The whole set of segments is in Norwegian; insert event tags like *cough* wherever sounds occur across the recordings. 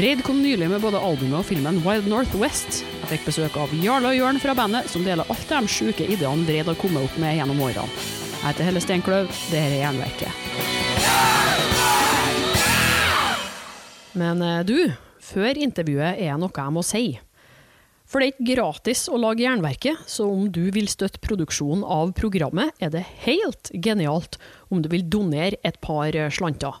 Vreid kom nylig med både albumet og filmen Wild Northwest. Jeg fikk besøk av Jarle og Jørn fra bandet, som deler alt de sjuke ideene Reid har kommet opp med gjennom årene. Jeg heter Helle Steinkløv, det her er Jernverket. Men eh, du, før intervjuet er noe jeg må si. For det er ikke gratis å lage Jernverket, så om du vil støtte produksjonen av programmet, er det helt genialt om du vil donere et par slanter.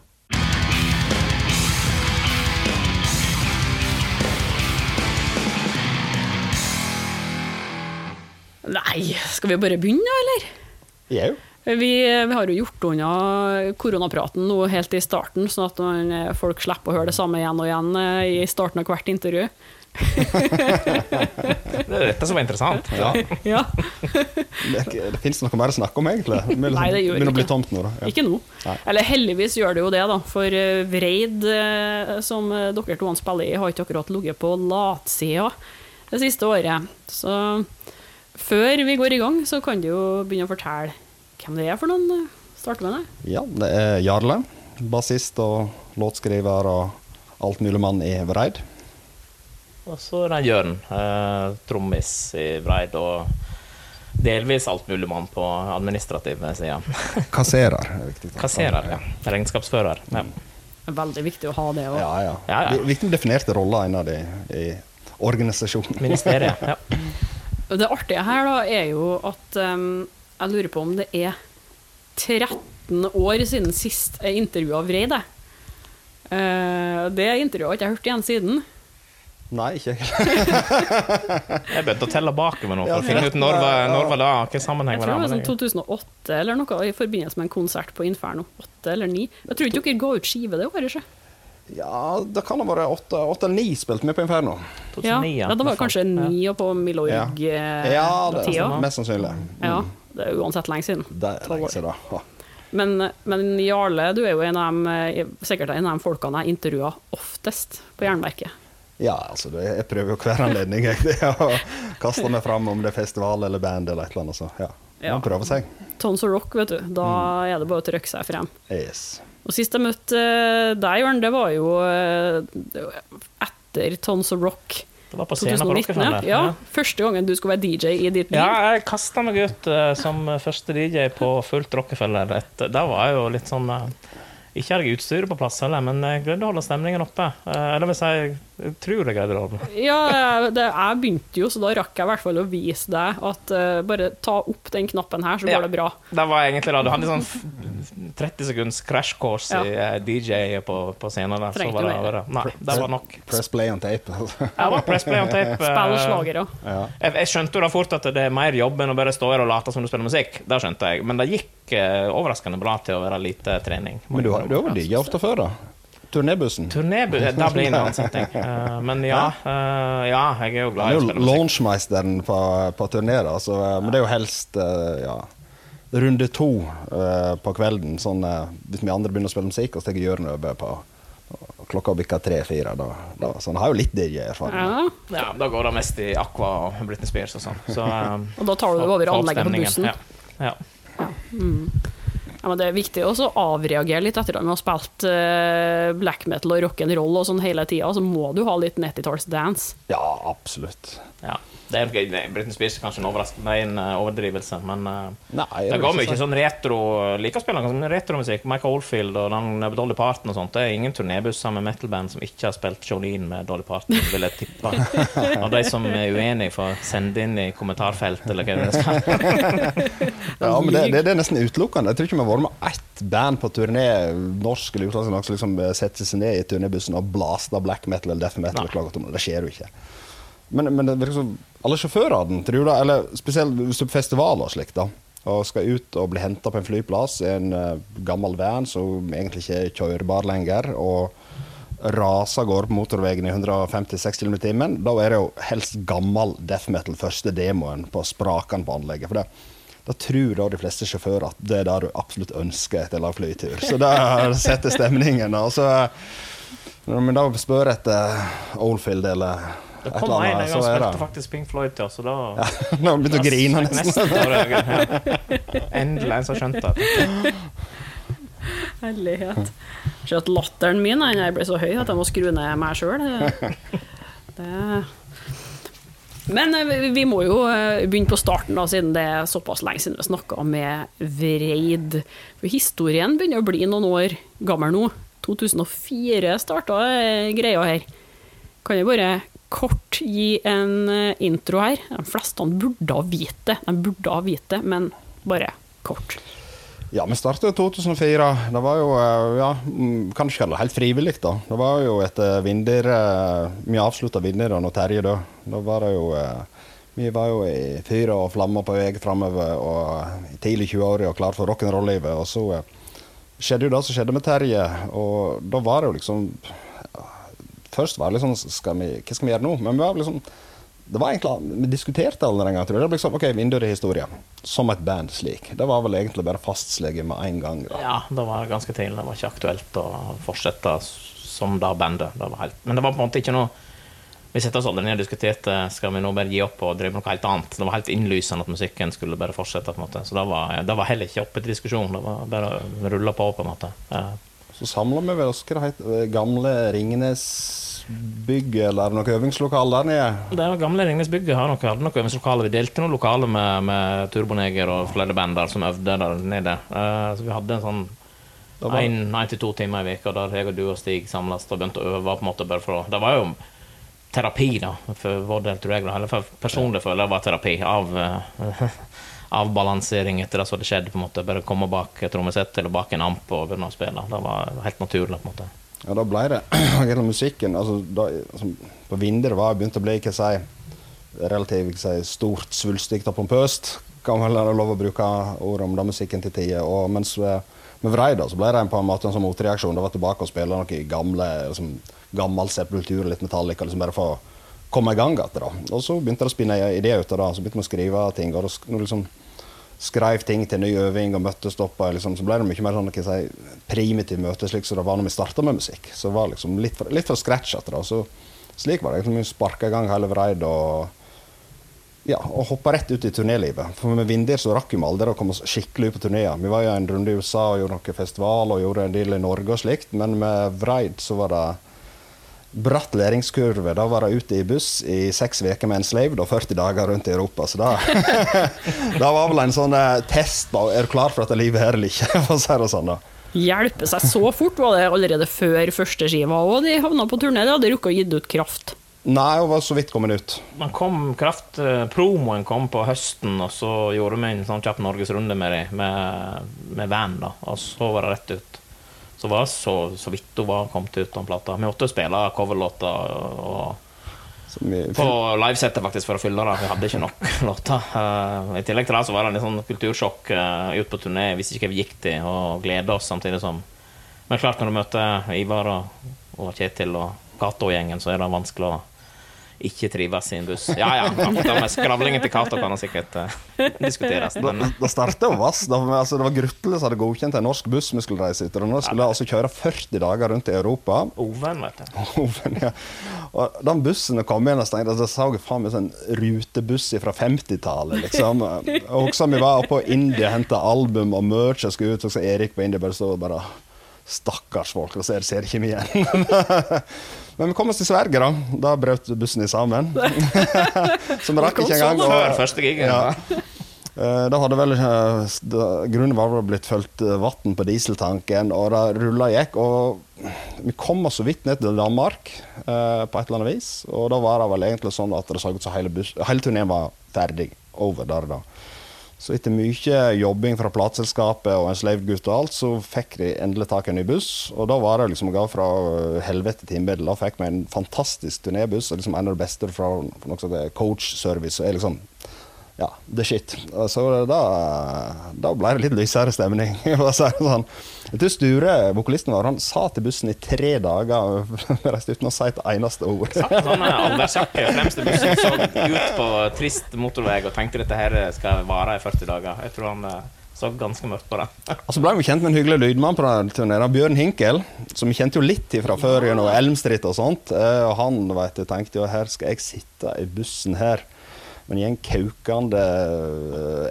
Nei, skal vi bare begynne, eller? Jau. Vi, vi, har jo gjort unna koronapraten nå helt i starten, sånn at man, folk slipper å høre det samme igjen og igjen eh, i starten av hvert intervju. *laughs* det er dette som er interessant. Ja. ja. *laughs* det, det Fins noe mer å snakke om, egentlig? *laughs* Liksom, Nei, det gjør ikke. å bli tomt nå, da. Ja. Ikke nå. Nei. Eller heldigvis gjør det jo det, da. For eh, Vreid, eh, som dere to spiller i, har ikke akkurat ligget på latsida det siste året. Så før vi går i gang, så kan du jo begynne å fortelle hvem det er for noen. Starte med det. Ja, det er Jarle. Bassist og låtskriver og altmuligmann i Vreid. Og så er det Jørn, eh, trommis i Vreid, og delvis altmuligmann på administrativ side. *laughs* Kasserer. Kasserer, ja. Regnskapsfører. Ja. Veldig viktig å ha det òg. Ja, ja. ja, ja. Viktig definerte roller innad i, i organisasjonen. Ministeriet, ja. *laughs* Det artige her da er jo at um, jeg lurer på om det er 13 år siden sist jeg intervjua Vreid. Uh, det intervjuet har ikke jeg hørt igjen siden. Nei, ikke Jeg *laughs* begynte å telle bakover nå for å finne ut når var, når var det hvilken sammenheng Jeg tror det var sånn 2008 eller noe i forbindelse med en konsert på Inferno. 8 eller 9. Jeg tror ikke dere ga ut skive det året, ikke? Ja, det kan ha vært åtte eller ni spilte vi på Inferno. 2009, ja, det var kanskje ni ja. på Milorg-tida. Ja. ja, det er mest sannsynlig. Mm. Ja, det er uansett lenge siden. Det er lenge siden, da. Men, men, Jarle, du er jo en av dem, eh, sikkert en av de folkene jeg intervjuer oftest på Jernverket. Ja, altså jeg prøver jo hver anledning jeg, *laughs* å kaste meg fram om det er festival eller band eller et eller annet. Så ja, ja. man prøver seg. Tons of Rock, vet du. Da mm. er det bare å trykke seg frem. Yes. Og Sist jeg møtte eh, deg, Jørn, det var jo eh, etter Tons of Rock. Det var på scenen på Rockefeller. Ja. Første gangen du skulle være DJ i ditt liv. Ja, jeg kasta meg ut uh, som første DJ på fullt Rockefeller. Da var jo litt sånn ikke hadde jeg utstyret på plass heller, men jeg greide å holde stemningen oppe. Eh, eller hvis si, jeg tror jeg greide det. Ja, det, jeg begynte jo, så da rakk jeg i hvert fall å vise deg at uh, bare ta opp den knappen her, så ja, går det bra. Det var egentlig da, Du hadde en sånn 30 sekunds crash course ja. i uh, DJ på, på scenen der. Så var det, over. nei, det var nok. Press play on tape. ja, det var press play on tape. Spille slagere. Ja. Jeg, jeg, skjønte jo da fort at det er mer jobb enn å bare stå her og late som du spiller musikk. Det skjønte jeg, men det gikk overraskende bra til å være lite trening. Men du har du har vel digga ofte før, da? Turnébussen? Turnébuss, Da blir det en annen setting. Uh, *laughs* men ja, uh, ja, jeg er jo glad i å spille musikk. Launchmeisteren på, på turné, da. Så, uh, men det er jo helst ja, runde to på kvelden. Sånn, hvis vi andre begynner å spille musikk, og så tar Jørn over på klokka bikker tre-fire. Da, da, så han har jo litt DJ-erfaring. Ja. ja, da går det mest i Aqua og Britney Spears og sånn. Så, *laughs* og da tar du det over anlegget på bussen? Ja. ja. ja. Mm. Ja, men Det er viktig også å avreagere litt etter at man har spilt uh, black metal og rock'n'roll og sånn hele tida. Så må du ha litt 90-talls-dance. Ja, absolutt. Ja. Det er okay, Britney Spears er kanskje en, overraskende, er en uh, overdrivelse, men uh, Nei, det går mye sånn retro Liker å spille sånn retromusikk. Michael Oldfield og den Dolly Parton og sånt. Det er ingen turnébusser med metal-band som ikke har spilt Jolene med Dolly Parton, vil jeg tippe. *laughs* og de som er uenige, får sende inn i kommentarfeltet eller hva det skal Ja, men det, det, det, er nesten utelukkende. Jeg tror ikke vi har vært med ett band på turné, norsk eller utenlandsk, som liksom setter seg ned i turnébussen og blaster black metal eller death metal. Det skjer jo ikke. Men, men det virker som alle sjåførene, tror jeg, eller spesielt hvis du er på festivaler og slikt, da, og skal ut og bli henta på en flyplass i en uh, gammel van som egentlig ikke er kjørbar lenger, og raser går på motorveien i 156 km i timen, da er det jo helst gammel death metal første demoen på sprakene på anlegget. For det, da tror da de fleste sjåfører at det er det du absolutt ønsker etter lang flytur. Så det setter stemningen. Altså, når vi da spør etter Oldfield eller det kom en en gang og spilte faktisk Pink Floyd til oss, og da *laughs* ja, Nå begynte å grine nesten. *laughs* Endelig en som skjønte det. Herlighet. Se at latteren min jeg ble så høy at jeg må skru ned meg sjøl. *laughs* Men eh, vi må jo eh, begynne på starten, da, siden det er såpass lenge siden vi snakka med Vreid. For historien begynner å bli noen år gammel nå. 2004 starta eh, greia her. Kan jeg bare kort gi en intro her? De fleste burde ha vite De burde ha vite men bare kort. Ja, vi startet i 2004. Det var jo eh, ja, kanskje ikke kalle det helt frivillig, da. Det var jo Vindir eh, Vi avslutta Vindir når Terje døde. Da var det jo eh, Vi var jo i fyr og flammer på vei framover og tidlig 20-åra og klar for rock'n'roll-livet. Og så skjedde jo det som skjedde med Terje, og da var det jo liksom Først var det liksom skal vi, Hva skal vi gjøre nå? Men vi var liksom det var egentlig, Vi diskuterte aldri gangen, tror jeg. Det ble sånn, ok, Vinduet i historie. Som et band slik. Det var vel egentlig bare fastslege med en gang. Da. Ja, det var ganske tidlig. Det var ikke aktuelt å fortsette som da bandet. Det var helt, men det var på en måte ikke noe Vi satte oss aldri ned og diskuterte skal vi nå bare gi opp og drive med noe helt annet. Det var helt innlysende at musikken skulle bare fortsette. på en måte. Så det var, det var heller ikke oppe til diskusjon. Det var bare å rulle på, på en måte. Ja. Så samla vi vel oss det gamle Ringnes bygget, eller er noe øvingslokale der nede? Det gamle Ringnesbygget har noe, hadde noe øvingslokale. Vi delte noen lokale med, med Turboneger og flere bander som øvde der nede. Uh, så vi hadde en sånn én til to timer i veka der jeg og du og Stig samles og begynte å øve. på en måte bare for å, Det var jo terapi, da, for vår del, tror jeg. Eller for personlig føler jeg det var terapi. av *laughs* uh, avbalansering etter det som hadde skjedd. på en måte, Bare komme bak trommesettet trommesett eller bak en amp og begynne å spille. Det var helt naturlig. på en måte. Ja, da ble det *clears throat* gjennom musikken altså, da, altså, På Vinder var det begynt å bli ikke si, relativt si, stort, svulstig og pompøst. Kan vel være lov å bruke ord om den musikken til tider. Og mens med, vrei Vreida så ble det på en måte en sånn motreaksjon. Det var tilbake og spille noe gamle, liksom, gammel sepultur, litt Metallica, liksom bare å komme i gang igjen. Og så begynte det å spinne ideer ut av det. Så begynte vi å skrive ting. og det, liksom, skrev ting til ny øving og møtestopper. Liksom, så ble det mye mer sånn, si, primitiv møte, slik som det var når vi starta med musikk. Så det var liksom litt, for, litt for scratch etter Så slik var det. Liksom, vi sparka i gang hele Vreid og ja, og hoppa rett ut i turnélivet. For med Vindir så rakk vi aldri å komme skikkelig ut på turneer. Vi var jo en runde i USA og gjorde noen festival og gjorde en del i Norge og slikt, men med Vreid så var det bratt læringskurve. Da var jeg ute i buss i seks uker med en slave, da 40 dager rundt i Europa. Så da, *laughs* da var vel en sånn eh, test på er du klar for dette livet her eller ikke. *laughs* for å si det sånn da. Hjelpe seg så fort? Var det allerede før første skiva og de havna på turné? De hadde rukket å gitt ut kraft? Nei, hun var så vidt kommet ut. Man kom kraft, eh, Promoen kom på høsten, og så gjorde vi en sånn kjapp norgesrunde med dem, med, med van. da, Og så var det rett ut. Så var så, så vidt hun var kommet ut av plata. Vi måtte spille coverlåter og på livesettet faktisk for å fylle det. Vi hadde ikke nok *laughs* låter. Uh, I tillegg til det så var det en sånn kultursjokk uh, ut på turné. Visste ikke hva vi gikk til, og gleda oss samtidig som Men klart, når du møter Ivar og, og Kjetil og Cato-gjengen, så er det vanskelig å ikke trives i en buss. Ja ja, det med skravlingen til Cato kan sikkert uh, diskuteres. Men... Det, det starta jo Vass. Det, altså, det var Grutle som hadde godkjent en norsk buss vi skulle reise etter. Og nå skulle ja. altså kjøre 40 dager rundt i Europa. Oven, vet du. Oven, ja. Og den bussen kom inn, og da så jeg faen meg sånn rutebuss fra 50-tallet, liksom. Jeg husker vi var på India, henta album og merch jeg skulle ut, og så Erik på India bare og bare Stakkars folk, og så ser ikke vi igjen. *laughs* Men vi kom oss til Sverige, da. Da brøt bussen i sammen. *laughs* så vi rakk ikke engang Før første gigen. Ja. Eh, da hadde vel eh, Grunnen var vel blitt fulgt eh, vann på dieseltanken, og det rulla gikk. Og vi kom oss så vidt ned til Danmark på et eller annet vis. Og da var det vel egentlig sånn at det så ut som hele, hele turneen var ferdig. Over der, da. Så etter mye jobbing fra plateselskapet og en slavegutt og alt, så fikk de endelig tak i en ny buss. Og da var det liksom gå fra helvete til himmel. Da fikk vi en fantastisk turnébuss, liksom en av de beste fra noe som coach service. Og er liksom ja, the shit. Så da, da ble det litt lysere stemning. *laughs* sånn. Jeg tror Sture, vokalisten vår, han sa til bussen i tre dager uten å si et eneste ord. Satt sånn aldersjakke fremst i bussen, så ut på trist motorvei og tenkte dette her skal vare i 40 dager. Jeg tror han eh, så ganske mørkt på det. *laughs* Så ble vi kjent med en hyggelig lydmann på den turneen, Bjørn Hinkel, som vi kjente jo litt fra før gjennom Elmstrid og sånt. Eh, og han vet, tenkte jo her skal jeg sitte i bussen her men i en kaukende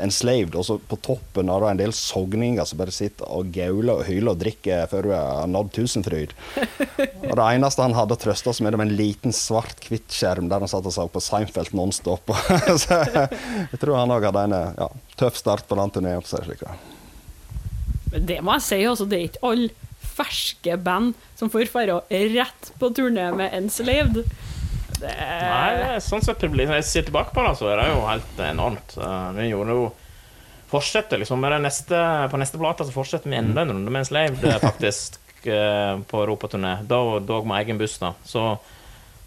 enslaved, og så på toppen av en del sogninger som bare sitter og gauler og hyler og drikker før du har nådd tusenfryd. *laughs* Og det eneste han hadde å trøste oss med, det var en liten svart-hvitt skjerm der han satt og så på Seinfeld nonstop. *laughs* så jeg tror han òg hadde en ja, tøff start på den turneen. Det må jeg si, altså. Det er ikke alle ferske band som får dra rett på turné med Enslaved. Nei, sånn sett Når jeg ser tilbake på det, så er det jo helt enormt. Vi gjorde jo Fortsetter liksom med det neste På neste plate så fortsetter vi enda en runde med en slave, faktisk, eh, på europaturné. Da dog med egen buss, da. Så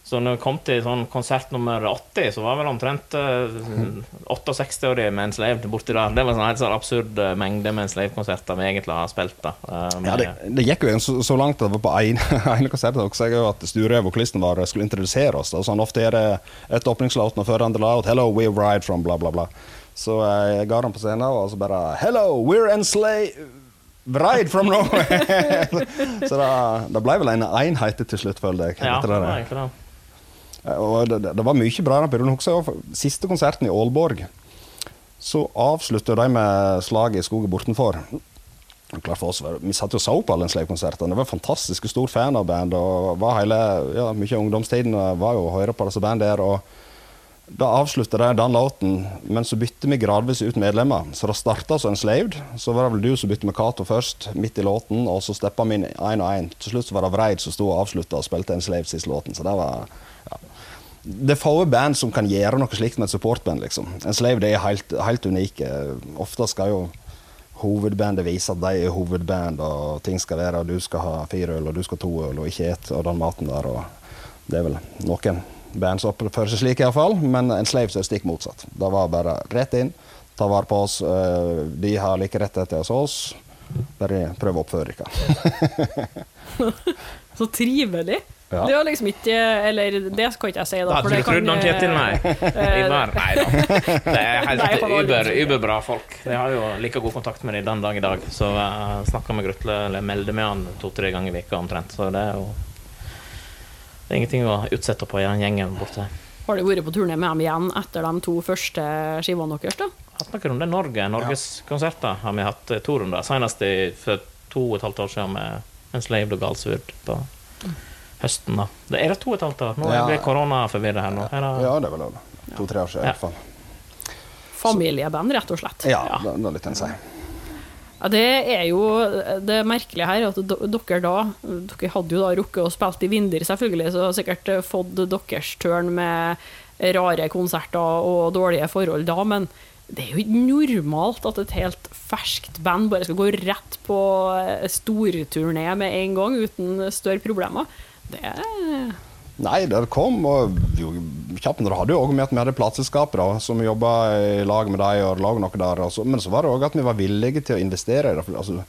så når vi kom til sånn konsert nummer 80, så var vel omtrent uh, eh, 68 år med en slave borti der. Det var sånn helt sånn absurd uh, mengde en slave-konserter vi egentlig har spilt. da. Uh, ja, det, det, gikk jo så, så langt at det var på ene *laughs* konsert jeg at Sture, vokalisten vår, skulle introdusere oss. Da. Sånn, ofte er det et åpningslåt og før andre låt 'Hello, we ride from bla, bla, bla'. Så jeg ga den på scenen og så bare 'Hello, we're enslaved'. Bride from Norway! *laughs* så det, ble vel en enhet til slutt, føler jeg. Ja, det var egentlig det. Eh, og det, det, var mye bra i siste konserten i Aalborg. Så avslutta de med slaget i skogen bortenfor. Oss, vi satt jo så på alle Slave-konsertene. Var fantastisk stor fan av bandet. og var hele, ja, Mye av ungdomstiden var jo å høre på disse bandene der. og Da avslutta de den låten, men så bytte vi gradvis ut medlemmer. Så det starta som Enslaved. Så var det vel du som bytte med Cato først, midt i låten. Og så steppa vi inn én og én. Til slutt var det Vreid som sto og avslutta og spilte Enslaved siste låten. Så det var det er få band som kan gjøre noe slikt med et supportband. liksom. En Slave er helt, helt unike. Ofte skal jo hovedbandet vise at de er hovedband, og ting skal være du skal ha fire øl, og du skal ha to øl, og ikke ett, og den maten der. og Det er vel noen band som oppfører seg slik, iallfall, men en Slave er stikk motsatt. Det var bare rett inn, ta vare på oss. Eh, de har like rettigheter som oss. Bare prøv å oppføre dere. *laughs* Så trivelig. Ja. Det var liksom ikke Eller det skal ikke jeg si, da. For det kan du Kjetil, nei. *laughs* Ivar, *laughs* nei da. Det er helt uber, uberbra folk. Jeg har jo like god kontakt med dem den dag i dag. Så jeg snakker med Grutle, eller melder med han to-tre ganger i veka omtrent. Så det er jo Det er ingenting å utsette på i den gjengen borte. Har du vært på turné med dem igjen etter de to første skivene deres, da? Hatt noen runder Norge. Norgeskonserter har vi hatt to runder. Senest for to og et halvt år siden med en Slave og Galsvurd på høsten, da. Det er det to og et halvt år? Nå ja. blir koronaforvirra her nå. Her ja, det er vel to-tre år siden, i hvert fall. Familieband, rett og slett. Ja, det, det er litt en si. Ja, det er jo det merkelige her, at dere da Dere hadde jo da rukket å spille i Vindir, selvfølgelig, så sikkert fått deres tørn med rare konserter og dårlige forhold da, men det er jo ikke normalt at et helt ferskt band bare skal gå rett på storturné med en gang uten større problemer. Det Nei, det kom. og det hadde jo òg med at vi hadde plateselskap som jobba i lag med dem og laga noe der. Altså. Men så var det òg at vi var villige til å investere i det. Altså,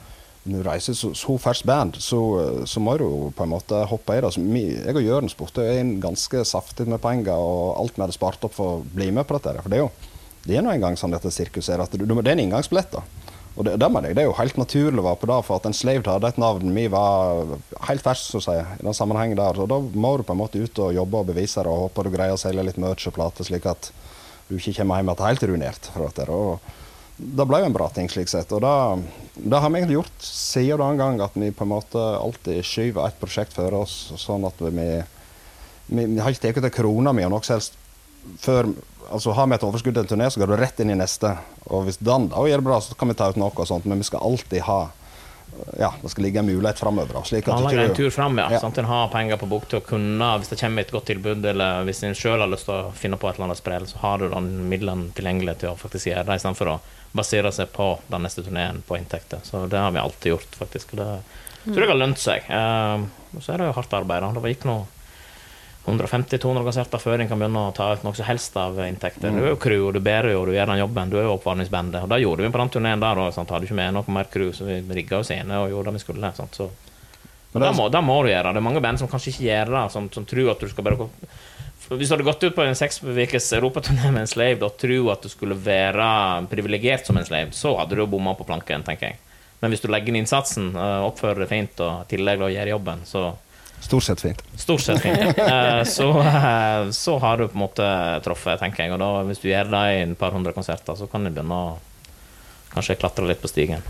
når du reiser så, så ferskt band, så, så, må du jo på en måte hoppe i det. Altså, jeg og Jørn spurte inn ganske saftig med penger og alt vi hadde spart opp for å bli med på dette. For det er jo det er nå engang sånn dette sirkuset er. Det er en inngangsbillett. da. Og det, det, det, er jo helt naturlig å være på det, for at en slave hadde et navn vi var helt fersk, så å si, i den sammenhengen der. Og da må du på en måte ut og jobbe og bevise det, og håpe du greier å selge litt merch og plate, slik at du ikke kommer hjem igjen helt ruinert fra dette. Og det ble jo en bra ting, slik sett. Og det, har vi egentlig gjort siden den gang, at vi på en måte alltid skyver et prosjekt før oss, sånn at vi, vi, vi har ikke tatt en krone med noe helst før altså Har vi et overskudd til en turné, så går du rett inn i neste. Og hvis den da gjør det bra, så kan vi ta ut noe og sånt, men vi skal alltid ha ja, det skal ligge en mulighet framover. Planlegge en tur fram, ja. ja. Sånn at en har penger på bok til å kunne, hvis det kommer et godt tilbud, eller hvis en sjøl har lyst til å finne på et eller annet sprell, så har du den midlene tilgjengelig til å faktisk gjøre det, istedenfor å basere seg på den neste turneen på inntekter. Så det har vi alltid gjort, faktisk. Det tror jeg har lønt seg. Uh, så er det jo hardt arbeid. Da. Det var ikke noe 150-200 konserter før en kan begynne å ta ut noe som helst av inntekter. Du er jo crew, og du bærer jo, du gjør den jobben. Du er jo oppvarmingsbandet. Og det gjorde vi på den turneen der òg. Hadde ikke med noe mer crew, så vi rigga jo scene og gjorde det vi skulle. Sant? Så da må, det, må, du gjøre det. er mange band som kanskje ikke gjør det, som, som tror at du skal bare Hvis du hadde gått ut på en seks ukers europaturné med en slave og tro at du skulle være privilegert som en slave, så hadde du bomma på planken, tenker jeg. Men hvis du legger inn innsatsen, eh, oppfører deg fint og i tillegg gjør jobben, så Stort sett fint. Stort sett fint. *laughs* Eh, så, eh, så, har du på en måte truffet, tenker jeg. Og da, hvis du gjør det i et par hundre konserter, så kan du begynne å kanskje klatre litt på stigen.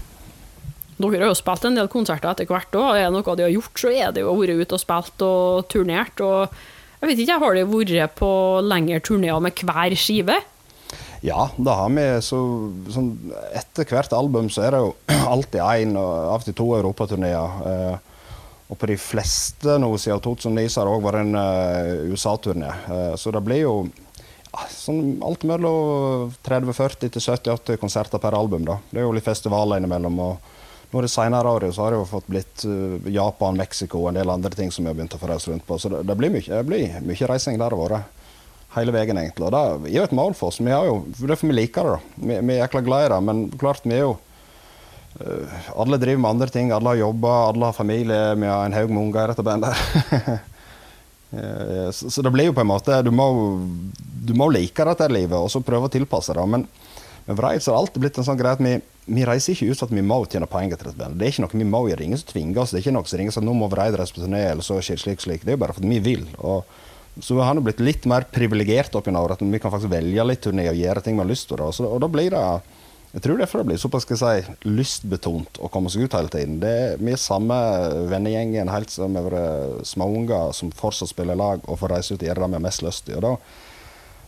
Dere har jo spilt en del konserter etter hvert òg. Er det noe de har gjort, så er det jo vært ute og spilt og turnert. Og jeg vet ikke, Har de vært på lengre turneer med hver skive? Ja, det har vi. Så, sånn, etter hvert album så er det jo *clears throat* alltid én, av og til to europaturneer. Eh, og på de fleste nå siden 2009 så har det òg vært en uh, USA-turné. Uh, så det blir jo ja, sånn alt mellom 30-40 til 70-80 konserter per album. da. Det er jo litt festivaler innimellom. og nå det senere året så har det jo fått blitt uh, Japan, Mexico og en del andre ting som vi har begynt å få reise rundt på. Så det, det, blir mye, blir mye reising der det har. Hele veien, egentlig. Og det er jo et mål for oss. Vi har jo, det er for vi liker det. da. Vi, vi er jækla glad i det. Men klart, vi er jo alle driver med andre ting. Alle har jobber, alle har familie. Vi har en haug med unger i dette bandet. Eh, så, så, det blir jo på en måte Du må, du må like dette livet og så prøve å tilpasse det. Men med så har det alltid blitt en sånn greie at vi, vi, reiser ikke ut for at vi må tjene penger til dette bandet. Det er ikke noe vi må gjøre. Ingen som tvinger oss. Det er ikke noe som ringer sånn nå må Vreit reise på turné, eller så skjer slik slik. Det er jo bare fordi vi vil. Og, så vi har blitt litt mer privilegert gjennom året. Vi kan faktisk velge litt turné og gjøre ting vi har lyst til. Og, så, og da blir det jeg tror det blir såpass skal jeg si, lystbetont å komme seg ut hele tiden. Det er er samme vennegjengen helt siden vi var småunger som fortsatt spiller lag og får reise ut gjøre det vi har mest lyst til. Og da,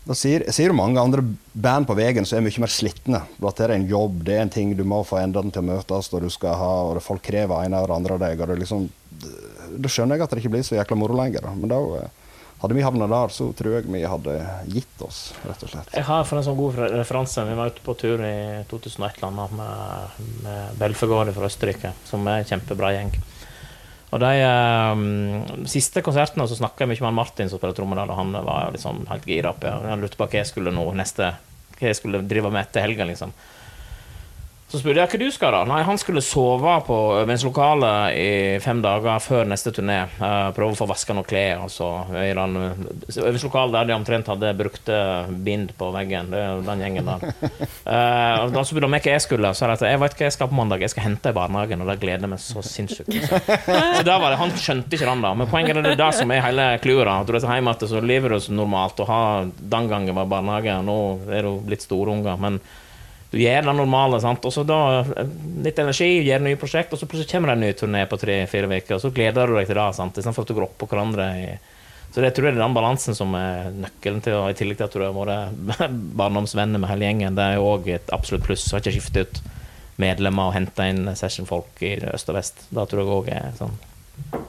da sier, sier mange andre band på veien som er mye mer slitne. At det er en jobb, det er en ting du må få endene til å møtes, og du skal ha, og folk krever ene og andre av deg. og det liksom, Da skjønner jeg at det ikke blir så jækla moro lenger. Men da hadde vi havna der, så tror jeg vi hadde gitt oss, rett og slett. Jeg har for en sånn god referanse. Vi var ute på tur i 2001 med, med Belfegård fra Østerrike, som er en kjempebra gjeng. Og de um, siste konsertene så snakka jeg mye med Martin som spiller trommer og han var liksom helt gira på Han lurte på hva jeg skulle nå neste Hva jeg skulle drive med etter helga, liksom. Så spurte jeg hva du skal da. Nei, Han skulle sove på øvingslokalet i fem dager før neste turné. Uh, prøve å få vaska noen klær. Altså, øvingslokalet der de omtrent hadde brukte bind på veggen. Det er den gjengen der. *laughs* Uh, da spurte han meg hva jeg skulle. Så jeg, jeg vet hva jeg skal på mandag. Jeg skal hente i barnehagen, og det gleder jeg meg så sinnssykt Så da var det, Han skjønte ikke den, da. Men poenget er det, der som er hele clouet. At du er hjemme så lever du så normalt. Og har, den gangen var barnehage, nå er du blitt store unger. men du gjør det normale, sant? og så da eh, litt energi, gjør nye prosjekt, og så plutselig kommer det en ny turné på tre-fire uker, og så gleder du deg til det, sant? istedenfor at du går opp på hverandre. Så det tror jeg det er den balansen som er nøkkelen til, og i tillegg til at du har vært *laughs* barndomsvenner med hele gjengen, det er òg et absolutt pluss. Har ikke skiftet ut medlemmer og henta inn sessionfolk i øst og vest. Da tror jeg òg er sånn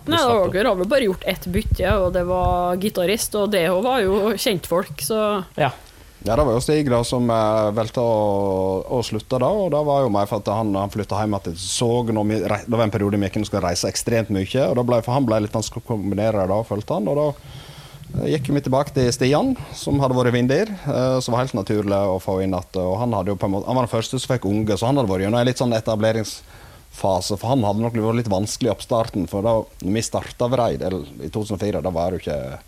Nei, Dere har vel bare gjort ett bytte, og det var gitarist, og det var jo kjentfolk, så Ja, ja, det var jo Stig da som uh, valgte å, å, slutte da, og det var jo mer for at han, han flytta hjem til Sog. Vi, det var en periode vi ikke skulle reise ekstremt mye, og ble, for han ble litt vanskelig å kombinere det følte han. og da eh, gikk vi tilbake til Stian, som hadde vært vindier. Uh, som var helt naturlig å få inn og han, måte, han var den første som fikk unge, så han hadde vært gjennom en litt sånn etableringsfase. For han hadde nok vært litt vanskelig i oppstarten. For da når vi starta Vreid i 2004, da var det jo ikke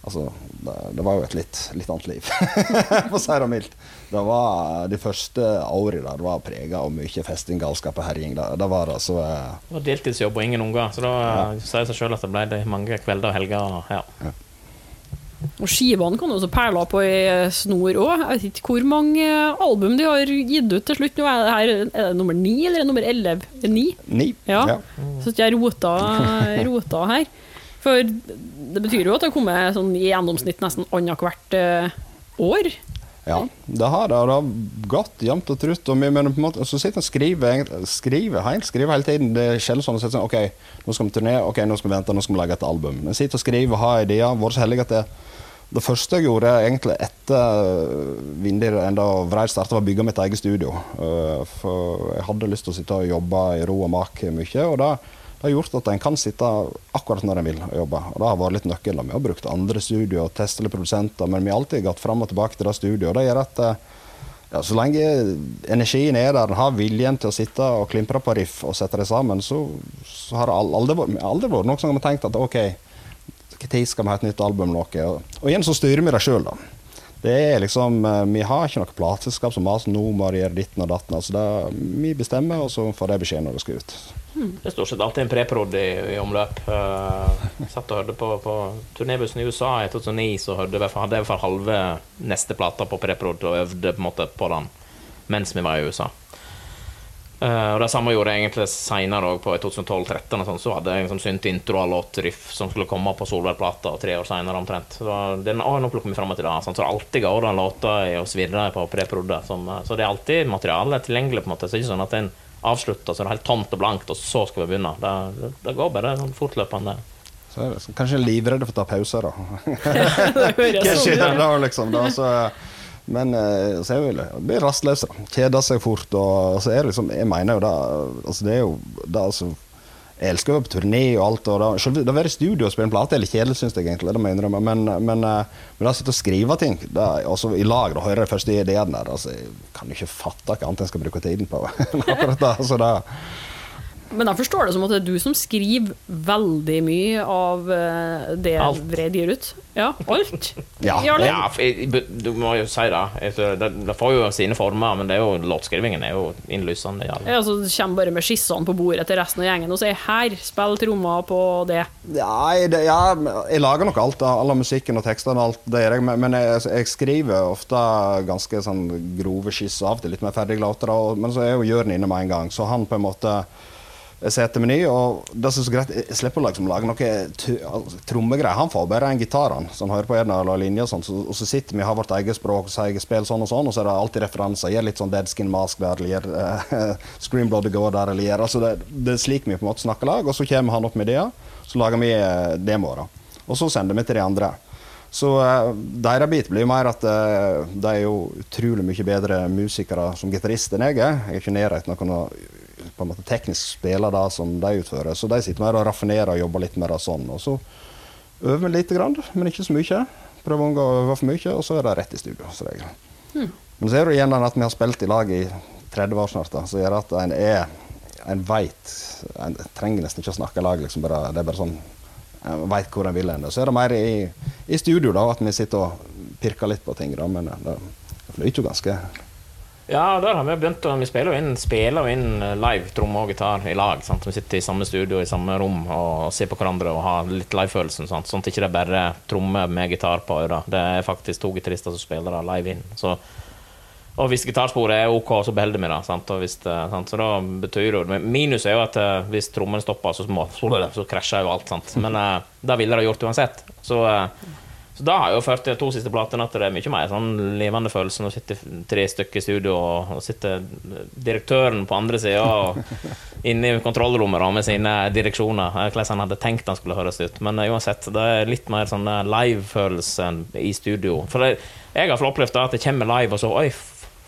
Altså, det, det, var jo et litt, litt annet liv, *laughs* for å si det mildt. Det var De første årene der var prega av mye festing, galskap og herjing. Det, det, var altså eh. Det var deltidsjobb og ingen unger, så da ja. sier det seg sjøl at det ble mange kvelder og helger. Ja. ja. Og skivene kan du også perle på i snor òg. Jeg vet ikke hvor mange album de har gitt ut til slutt. Nå er det her er det nummer ni eller nummer elleve? Ni? Ni. Ja. ja. Så jeg rota, *laughs* rota her. For det betyr jo at det har kommet sånn i gjennomsnitt nesten annethvert uh, år. Ja, det har det. Det har gått jevnt og trutt. Og vi, men på en måte, så sitter og skriver, skriver, helt, skriver hele tiden. Det skjer sånn, sånn OK, nå skal vi turnere, ok, nå skal vi vente, nå skal vi lage et album. Men sitter og skriver har ideer. Vært så heldig at det det første jeg gjorde egentlig etter Vindir enda vrei starta, var å bygge mitt eget studio. Eh, for jeg hadde lyst til å sitte og jobbe i ro og mak mye. og da det har gjort at en kan sitte akkurat når en vil og jobbe. Og det har vært litt nøkkelen. Vi har brukt andre studio og testa produsenter, men vi har alltid gått fram og tilbake til det studioet. Det gjør at eh, ja, så lenge energien er der, har viljen til å sitte og klimpre på riff og sette det sammen, så, så har det aldri, aldri vært noe som har tenkt at OK, når skal vi ha et nytt album? Noe? Og, og igjen så styrer vi det sjøl, da. Det er liksom, eh, Vi har ikke noe plateselskap som maser nå må gjøre ditten og datten. Altså det, vi bestemmer, og så får de beskjed når det skal ut. Det er stort sett alltid en preprod i, i, omløp. Uh, satt og hørte på, på turnébussen i USA i 2009, så hørte jeg, hadde jeg i hvert fall halve neste plata på preprod og øvde på, en måte på den mens vi var i USA. Uh, og Det samme gjorde jeg egentlig seinere, på 2012-2013. Sånn, så hadde jeg liksom synt intro av låt Riff som skulle komme på Solveig-plata tre år seinere omtrent. Så den har nå plukket meg fram til det. Sånn, så det alltid går den låta og svirrer på preprodet. Så det er alltid materiale tilgjengelig. på en måte Så det er ikke sånn at en avslutter så det er helt tomt og blankt, og så skal vi begynne. Det, det går bare sånn fortløpende. Så er det, kanskje livredde for å ta pauser, da. *laughs* *laughs* Hva skjer sånn da, liksom? Da, så, men eh, så er vi blir rastløse. Kjeder seg fort. Og så er det liksom Jeg mener jo det altså Det er jo det, altså jeg elsker å være på turné og alt. Og da, selv, det å være i studio og spille en plate er litt kjedelig, syns jeg egentlig. Det må jeg, men, men, eh, men da sitte og skrive ting det, også i lag og høre de første ideene der altså, Jeg kan jo ikke fatte hva annet jeg skal bruke tiden på. *laughs* akkurat da, så det men jeg forstår det som at det er du som skriver veldig mye av eh, det alt. Vred gir ut? Ja, alt? *laughs* ja, ja, du må jo si det. det. Det får jo sine former, men det er jo, låtskrivingen er jo innlysende. Ja, så du kommer bare med skissene på bordet til resten av gjengen og sier 'her, spill trommer på det'. Ja, det, ja, jeg lager nok alt, all musikken og tekstene og alt det gjør jeg, men jeg, jeg, skriver ofte ganske sånn grove skisser, av og til litt mer ferdige låter, men så er jo Jørn inne med en gang, så han på en måte setemeny. Og det som er så greit, jeg slipper å liksom lage noe altså, trommegreier. Han får bare en gitar, han, så han hører på en eller linje, og, sånn, så, og så sitter vi og har vårt eget språk og eget spill, sånn og sånn, og så er det alltid referanser. Gjør litt sånn Dead Skin Mask der, eller gjør uh, *laughs* Scream Blood Go der, eller gjør altså det, det, er slik vi på en måte snakker lag, og så kommer han opp med ideer, så lager vi uh, demoer. Og så sender vi til de andre. Så uh, deres bit blir jo mer at uh, de er jo utrolig mye bedre musikere som gitarist enn jeg er. Jeg er ikke i nærheten av å på en måte teknisk spiller det som de utfører. Så de sitter mer og raffinerer og jobber litt mer sånn. Og så øver vi lite grann, men ikke så mye. Prøver å unngå å øve for mye, og så er det rett i studio, regel. Mm. Men så er det igjen at vi har spilt i lag i 30 år snart, da, så gjør at en er En veit En trenger nesten ikke å snakke i lag, liksom bare, det er bare sånn En veit hvor en vil hen. Så er det mer i, i studio da, at vi sitter og pirker litt på ting, da, men det, det flyter jo ganske ja, der har vi begynt å Vi spiller jo inn, spiller inn eh, live tromme og gitar i lag. Sant? Vi sitter i samme studio i samme rom og ser på hverandre og har litt livefølelsen. Sånn at det ikke er bare tromme med gitar på øra. Det er faktisk to gitarister som spiller det live inn. Så, og hvis gitarsporet er OK, så beholder vi det. Sant? Hvis, sant? Så da betyr det Minus er jo at eh, hvis trommene stopper, så, må, så krasjer jo alt. Sant? Men det ville det gjort uansett. Så så da har jo ført de to siste platene at det er mye mer sånn levende følelse når du sitter tre stykker i studio, og, sitter direktøren på andre sida inne i kontrollrommet med sine direksjoner, hvordan han hadde tenkt han skulle høres ut. Men uh, uansett, det er litt mer sånn live-følelse i studio. For det, jeg har opplevd at det kommer live, og så Oi,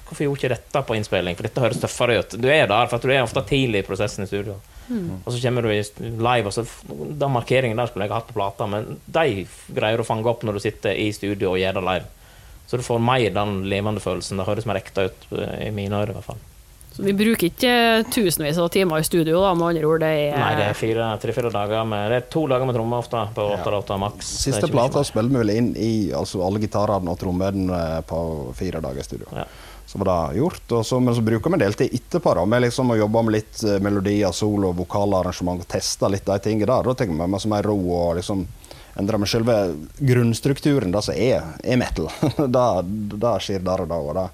hvorfor gjorde ikke dette på innspilling? For dette høres tøffere ut. Du er der, for du er ofte tidlig i prosessen i studio. Mm. Og så kommer du i live, og så den markeringen der skulle jeg hatt på plata, men de greier å fange opp når du sitter i studio og gjør det live. Så du får mer den levende følelsen. Det høres mer ekte ut eh, i mine ører, i hvert fall. Så vi bruker ikke tusenvis av timer i studio, da, med andre ord? Det er Nei, det er tre-fire dager med Det er to dager med trommer ofte, på åtte ja. maks. Siste plata spiller vi vel inn i altså alle gitarene og trommene på fire dager i studio. Ja så var det gjort. Så, men så bruker vi deltid etterpå da, med liksom å jobbe med litt eh, melodier, solo, vokalarrangement og teste litt de tingene der. Da tenker vi med mer ro og liksom endrer med selve grunnstrukturen, det som er, er metal. *laughs* det, det skjer der og da. og da.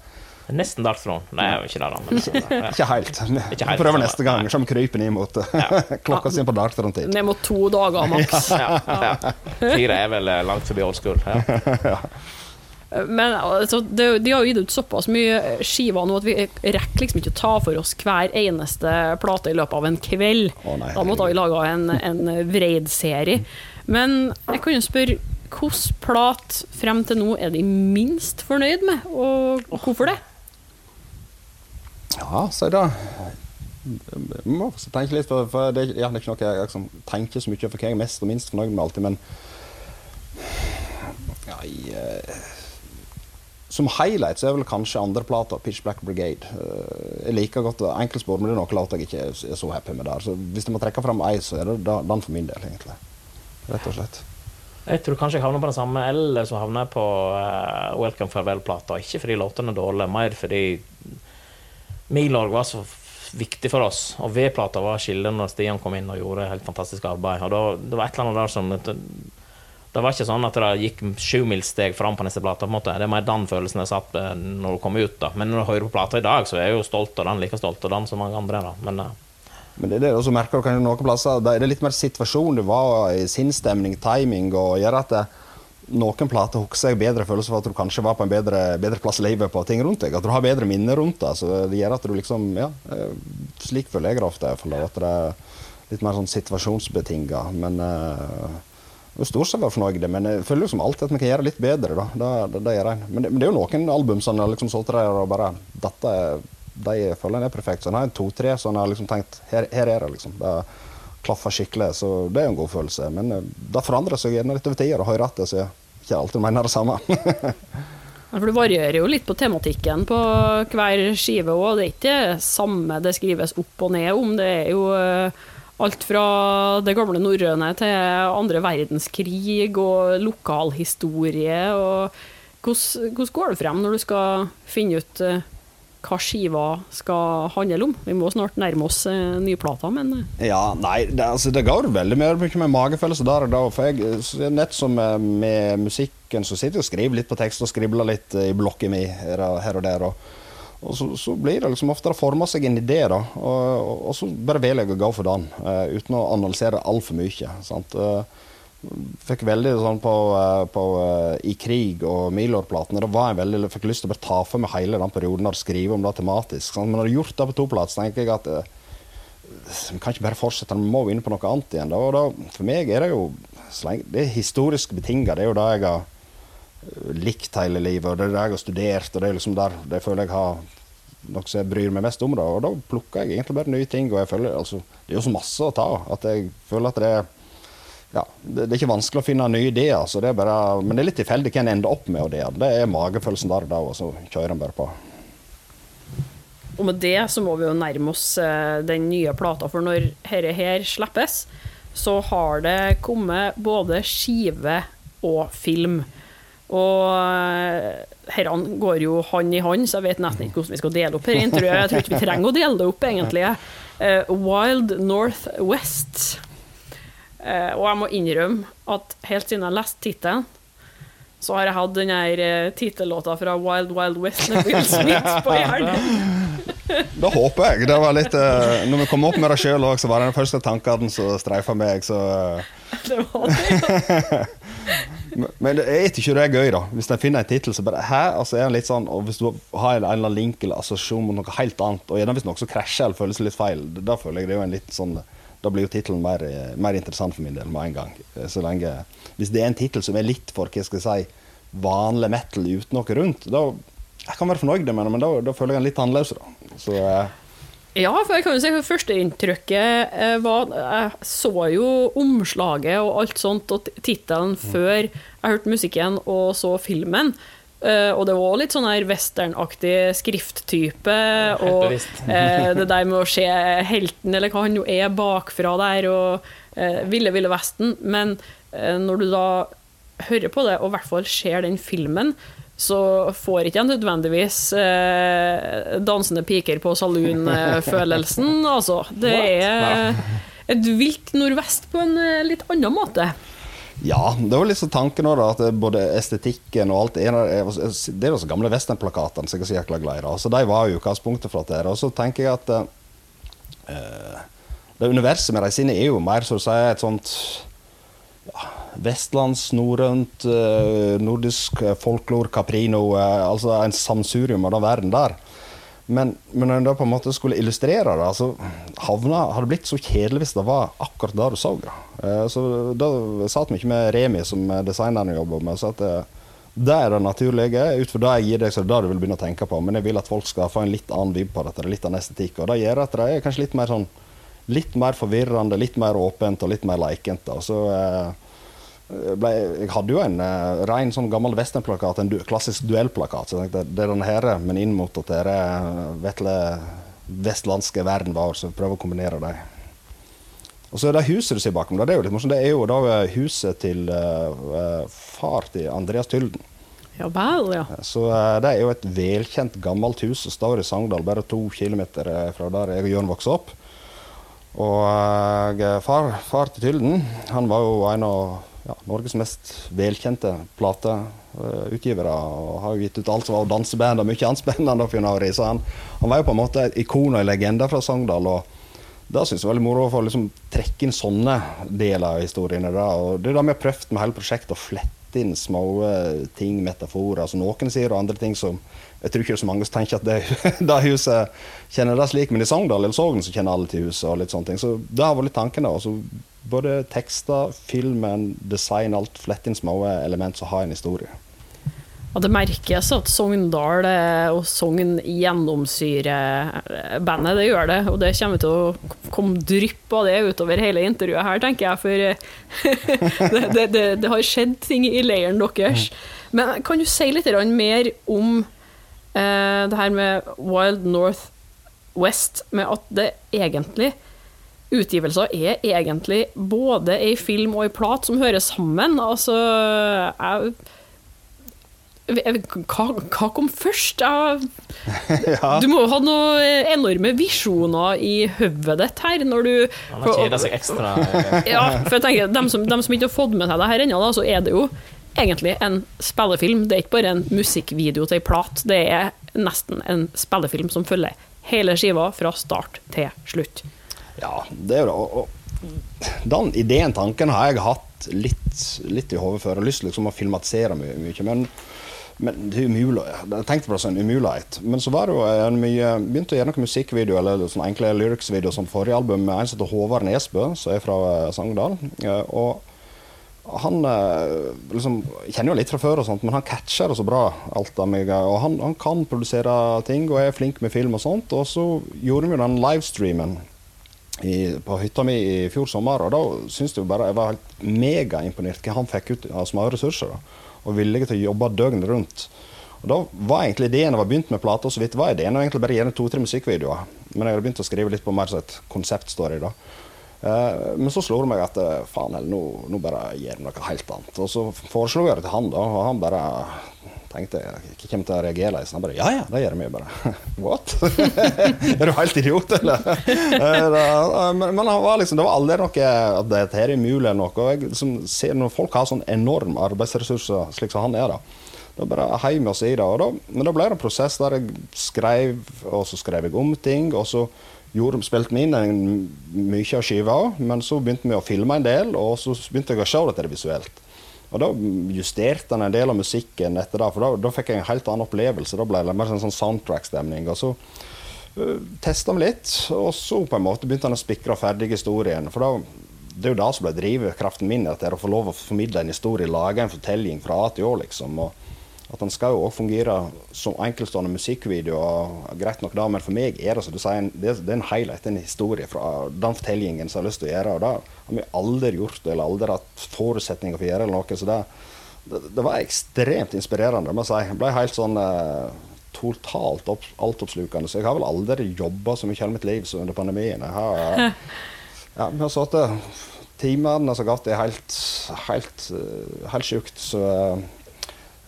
Nesten Dark Throne. Nei, jeg er jo ikke der, da. Men, *laughs* ja. ikke helt. Vi prøver neste gang. Så kryper imot ja. *laughs* klokka si på Dark Throne-tid. Ned mot to dager maks. ja, ja, Fire er vel langt forbi old school. Ja. Men altså, de, de, har jo gitt ut såpass mye skiver nå at vi rekker liksom ikke å ta for oss hver eneste plate i løpet av en kveld. Å, nei, da måtte vi laga en, en Vreid-serie. Men jeg kan jo spørre hvilken plat frem til nå er de minst fornøyd med, og hvorfor det? Ja, si det. Jeg må tenke litt, for, for det, ja, det, er ikke noe jeg liksom, tenker så mye for hva jeg er mest og minst fornøyd med alltid, men Nei, uh, Som highlight så er vel kanskje andreplata, 'Pitch Black Brigade'. Uh, jeg liker godt enkeltspor, men det er noen låter jeg ikke er, så happy med der. Så hvis jeg må trekke fram ei, så er det den for min del, egentlig. Rett og slett. Jeg tror kanskje jeg havner på den samme, eller så havner jeg på uh, Welcome Farewell-plata. Ikke fordi låtene er dårlige, mer fordi Milorg var så viktig for oss. Og V-plata var skillet når Stian kom inn og gjorde helt fantastisk arbeid. Og da, det var et eller annet der som det, det var ikke sånn at det gikk sjumilssteg fram på neste plate. Det er mer den følelsen jeg satt når du kom ut. da. Men når du hører på plata i dag, så er jeg jo stolt av den, like stolt av den som mange andre. da. Men, uh, men det er det også merker du kanskje noen plasser, det er litt mer situasjon du var i sinnsstemning, timing, og gjør at det, noen plater husker jeg bedre følelse for at du kanskje var på en bedre, bedre, plass i livet på ting rundt deg. At du har bedre minner rundt det. Så det gjør at du liksom Ja, eh, slik føler jeg det ofte. At det er litt mer sånn situasjonsbetinga. Men uh, stort sett fornøyd, men jeg føler liksom alltid at vi kan gjøre det litt bedre. da, det, det, det gjør jeg. Men det, men det, er jo noen album som jeg liksom solgt der og bare Dette er, de føler en er perfekt. Så en har to-tre som jeg har liksom tenkt Her, her er det, liksom. Det klaffer skikkelig, så det er jo en god følelse. Men uh, det forandrer seg gjerne litt over tida, og hører etter, så jeg ikke alltid mener det samme. For Det varierer jo litt på tematikken på hver skive òg. Det er ikke det samme det skrives opp og ned om. Det er jo uh, alt fra det gamle norrøne til andre verdenskrig og lokalhistorie. og hvordan, hvordan går det frem når du skal finne ut uh, hva skiva skal handle om. Vi må snart nærme oss nye plater, men uh. Ja, nei, det, altså, det går veldig mye med magefølelse der og da. For jeg, nett som med, musikken, så sitter jeg og skriver litt på tekst og skribler litt i blokka mi her, og der. Og, og så, så, blir det liksom ofte det former seg en idé, da. Og, og, så bare velger jeg å gå for den, uh, uten å analysere altfor mye. sant? Uh, fikk veldig sånn på, uh, på I krig og Milor-platene. Da var jeg veldig, fikk lyst til å bare ta for meg hele den perioden og skrive om det tematisk. Sant? Men når jeg har gjort det på to plater, tenker jeg at vi kan ikke bare fortsette, vi må inn på noe annet igjen. Da. Og da, for meg er det jo det er historisk betinga. Det er jo det jeg har likt hele livet, og det er det jeg har studert. og Det er liksom der det føler jeg har noe som jeg bryr meg mest om. Da. Og da plukker jeg egentlig bare nye ting. og jeg føler, altså, Det er jo så masse å ta at jeg føler at det er ja, det, er ikke vanskelig å finne nye ideer, det er bare, men det er litt tilfeldig hva en ender opp med. Det, det er magefølelsen der og da, og så kjører en bare på. Og med det så må vi jo nærme oss uh, den nye plata, for når dette her slippes, så har det kommet både skive og film. Og herrene uh, går jo hånd i hånd, så jeg vet nesten ikke hvordan vi skal dele opp her. Tror, jeg tror ikke vi trenger å dele det opp, egentlig. Uh, Wild North West Eh, og jeg må innrømme at helt siden jeg leste tittelen, så har jeg hatt den her uh, tittellåta fra Wild Wild West med Will Smith på hjernen. Da håper jeg. Det var litt uh, Når vi kom opp med det sjøl òg, så var det den første tankene som streifa meg, så uh. Det var det, *laughs* Men jeg er ikke det er gøy, da. Hvis en finner en tittel, så bare Hæ? Altså er den litt sånn, og Hvis du har en eller annen link eller assosiasjon mot noe helt annet, og gjerne hvis noe som krasjer eller føles litt feil, da føler jeg det er jo en litt sånn da blir jo tittelen mer, mer, interessant for min del med en gang. Så lenge, hvis det er en tittel som er litt for hva skal jeg si, vanlig metal uten noe rundt, da jeg kan være fornøyd med det, men da, da føler jeg den litt annerledes. Da. Så, eh. Ja, for jeg kan jo si at Førsteinntrykket eh, var Jeg så jo omslaget og alt sånt, og tittelen mm. før jeg hørte musikken og så filmen. Uh, og det var litt sånn her westernaktig skrifttype. og uh, det der med å se helten, eller hva han jo er, bakfra der, og uh, Ville Ville Vesten. Men når du da hører på det, og i hvert fall ser den filmen, så får ikke jeg nødvendigvis dansende piker på saloon-følelsen. *laughs* altså, det er et vilt nordvest på en litt annen måte. Ja, det var så tanken òg, at både estetikken og alt Det er de gamle westernplakatene som jeg er så jækla glad i. Så de var jo utgangspunktet for dette. Og så tenker jeg at eh, det universet med de sine er jo mer så å si et sånt ja, vestlands, norrønt, uh, nordisk folklor, caprino, uh, altså en samsurium av den verden der. Men, men når en da på en måte skulle illustrere det, så havna, hadde blitt så kjedelig hvis det var akkurat det du så. Eh, så da satt vi ikke med Remi, som designeren jobber med. Så at, eh, Det er det naturlige. Ut fra det jeg gir deg, så er det det du vil begynne å tenke på. Men jeg vil at folk skal få en litt annen vibb på dette, litt annen estetikk. Og det gjør at det er kanskje litt mer sånn litt mer forvirrende, litt mer åpent og litt mer leikent. Og så eh, ble, jeg hadde jo en uh, ren sånn gammel westernplakat, en du, klassisk duellplakat. Så jeg tenkte det er den her, men inn mot at det vetle vestlandske verden vår, så prøver å kombinere dem. Og så er det huset du ser bakom. Det er jo litt morsomt. Det er jo da huset til uh, far til Andreas Tylden. Ja vel, ja. Så uh, det er jo et velkjent, gammelt hus som står i Sogndal, bare to kilometer fra der jeg og Jørn vokste opp. Og far, far, til Tylden, han var jo en av ja, Norges mest velkjente plateutgivere. Og har jo gitt ut alt som var danseband og mye annet spennende. Så han, han, var jo på en måte et ikon og en legende fra Sogndal. og det syns jeg var veldig moro å få liksom, trekke inn sånne deler av historiene. Da. Og det er det vi har prøvd med hele prosjektet, å flette inn små ting, metaforer. Altså, noen sier og andre ting som Jeg tror ikke så mange som tenker at det, *laughs* det huset kjenner det slik, men i Sogndal eller Sogn så kjenner alle til huset. og litt sånne ting. Så det har vært litt tanken. da. Altså, både tekster, filmen, design, alt. Flette inn små element som har en historie. Og det merkes at Sogndal eh, og Sogn gjennomsyrer eh, bandet. Det gjør det, og det kommer til å komme drypp av det utover hele intervjuet her, tenker jeg. For eh, *laughs* det, det, det, det har skjedd ting i leiren deres. Men kan du si litt mer om eh, det her med Wild North West, med at det egentlig Utgivelser er egentlig både ei film og ei plat som hører sammen. Altså jeg hva, hva, kom først? *laughs* ja. Du må jo ha noen enorme visjoner i hodet ditt her. Når du Han har kjeda seg ekstra. *laughs* ja, for jeg tenker, dem som, dem som, ikke har fått med seg det her ennå, så er det jo egentlig en spillefilm. Det er ikke bare en musikkvideo til ei plat, det er nesten en spillefilm som følger hele skiva fra start til slutt. Ja, det er jo det. Den ideen, tanken, har jeg hatt litt, litt i hodet før. Jeg har lyst til liksom, å filmatisere mye, mye men men det er umulig. Jeg tenkte på det som en umulighet. Men så var det jo en mye, begynte å gjøre noen musikkvideo, eller sånn enkle lyrics-videoer som forrige album, med en som heter Håvard Nesbø, som er fra eh, Sogndal. Og han eh, liksom, kjenner jo litt fra før, og sånt, men han catcher det så bra. alt av meg, og han, han, kan produsere ting og er flink med film og sånt. Og så gjorde vi den livestreamen i, på hytta mi i fjor sommer, og da syns jeg bare jeg var helt megaimponert hva han fikk ut av små ressurser. da og villige til å jobbe døgnet rundt. Og Da var egentlig ideen jeg var begynt med plata, så vidt var ideen å egentlig bare gjøre to-tre musikkvideoer. Men jeg hadde begynt å skrive litt på mer som et konseptstory. da. Uh, men så slo det meg at uh, faen heller, nå, nå bare gjør vi noe helt annet. Og så foreslo jeg det til han, da, og han bare tenkte jeg ikke kommer til å reagere. Så han bare ja ja, det gjør jeg bare. *laughs* What? *laughs* er du helt idiot, eller? *laughs* uh, men, men var liksom, det var aldri noe at dette er umulig eller noe. Jeg liksom, ser Når folk har sånn enorme arbeidsressurser slik som han er, da da bare heiv vi oss i det. Og da, men da ble det en prosess der jeg skrev, og så skrev jeg om ting. og så gjorde, spilte vi inn en, mye av skiva, men så begynte vi å filme en del, og så begynte jeg å se dette visuelt. Og Da justerte han en del av musikken etter det, for da, da fikk jeg en helt annen opplevelse. Da ble det mer sånn soundtrack-stemning. og så uh, testa vi litt, og så på en måte begynte han å spikre ferdig historien. For da, det er jo det som ble drivkraften min, at å få lov å formidle en historie, lage en fortelling fra A til Å. liksom, og at den skal jo òg fungere som enkeltstående musikkvideo. Greit nok da, men for meg er det som du sier, det, er en helhet, en historie fra den fortellingen som jeg har lyst til å gjøre. og Det har vi aldri gjort eller aldri hatt forutsetninger for å gjøre. eller noe, så det, det, det var ekstremt inspirerende. må jeg si. Jeg ble helt sånn eh, totalt opp, altoppslukende. Så jeg har vel aldri jobba så mye i hele mitt liv som under pandemien. Jeg har, *laughs* ja, vi har sittet Timene som har gått, er helt, helt, eh, helt sjukt. Så eh,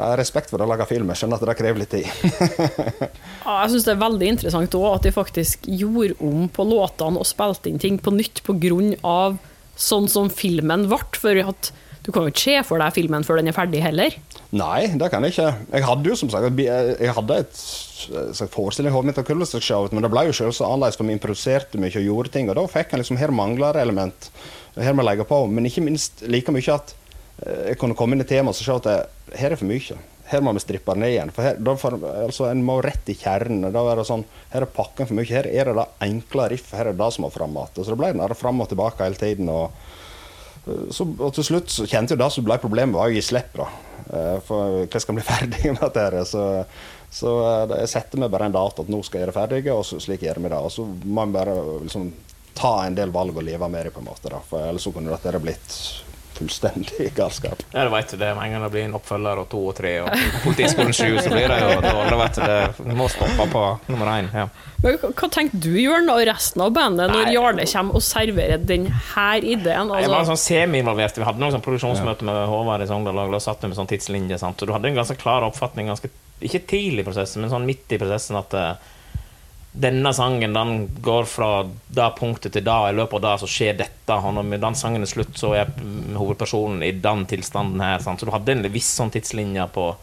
jeg har respekt for å lage film. Jeg skjønner at det krever litt tid. *laughs* ja, jeg syns det er veldig interessant òg at de faktisk gjorde om på låtene og spilte inn ting på nytt pga. sånn som filmen ble. For at du kan jo ikke se for deg filmen før den er ferdig heller. Nei, det kan jeg ikke. Jeg hadde jo som sagt jeg hadde et forestilling i hodet mitt av Kullestrøk-show, men det ble jo selv så annerledes, for vi improviserte mye og gjorde ting. Og da fikk jeg liksom Her mangler element. Her må jeg legge på. Men ikke minst like mye at jeg kunne komme inn i temaet og se at det, her er for mye. Her må vi strippe ned igjen. For her, for, altså, En må rett i kjernen. Da er det sånn, Her er pakken for mye. Her er det det enkle riffet. Her er det som må fram igjen. Så det ble den fram og tilbake hele tiden. og så, og til slutt så kjente jeg det som ble problemet, var å gi slipp. da. Eh, for hva skal bli *laughs* ferdig med dette? Så, så eh, jeg setter meg bare en dato at nå skal jeg gjøre det ferdig, og så, slik gjør vi det. Og så må man bare liksom, ta en del valg og leve med det, på en måte. Da. For ellers så kunne dette blitt fullstendig *laughs* galskap. Ja, du vet det. Med en gang det blir en oppfølger og to og tre og Politiskolen sju, så blir det jo dårlig. vet du. Det må stoppe på nummer én. Ja. Men hva tenker du, Jørn, og resten av bandet når Nei. Jarle kommer og serverer denne ideen? Jeg var Altså, sånn semi-involvert. Vi hadde noen sånn produksjonsmøte med Håvard i Sogndal, og da satt vi med sånn tidslinje. Sant? Og du hadde en ganske klar oppfatning, ganske, ikke tidlig i prosessen, men sånn midt i prosessen, at eh, denne sangen den går fra det punktet til det, og i løpet av det så skjer dette. Og når den sangen er slutt, så er hovedpersonen i den tilstanden her. Sant? Så du hadde en viss sånn tidslinje på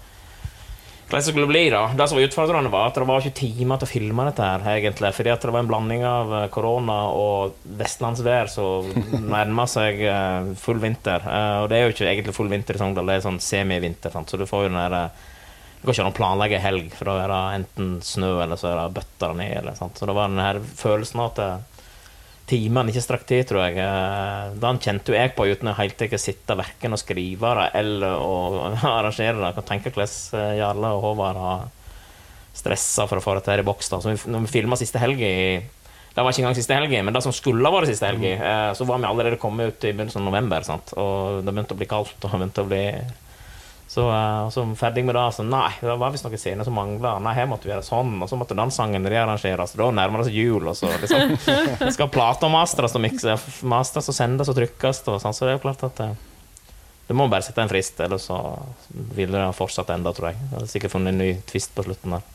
hvordan det skulle bli. da Det som var utfordrende, var at det var ikke timer til å filme dette. her egentlig Fordi at det var en blanding av eh, korona og vestlandsvær som *laughs* nærma seg eh, full vinter. Eh, Og det er jo ikke egentlig full vinter i Sogndal, det er sånn semi-vinter. Så du får jo den der eh, det går ikke an å planlegge helg, for da er det enten snø eller så er det bøtter ned. Eller, sant? Så det var den her følelsen av at eh, timene ikke strakk til, tror jeg. Eh, Den kjente jo jeg på uten å helt ikke sitte verken og skrive det eller å *laughs* arrangere det. Jeg kan tenke hvordan eh, Jarle og Håvard har stressa for å få dette her i boks. da. Så vi, når vi filma siste helg i det var ikke engang siste helg, men det som skulle ha vært siste helg, eh, så var vi allerede kommet ut i begynnelsen av november. Sant? Og det begynte å bli kaldt. og det begynte å bli så, uh, så ferdig med det, så nei, det var visst noen scener som mangla. Nei, her måtte vi gjøre sånn, og så måtte den sangen rearrangeres. Da nærmer det seg jul, og så liksom *laughs* skal plata mastres og mikses, mastres og sendes og trykkes, og sånn, så det er jo klart at uh, du må bare sette en frist, ellers så vil det fortsatt enda, tror jeg. Jeg har sikkert funnet en ny twist på slutten der.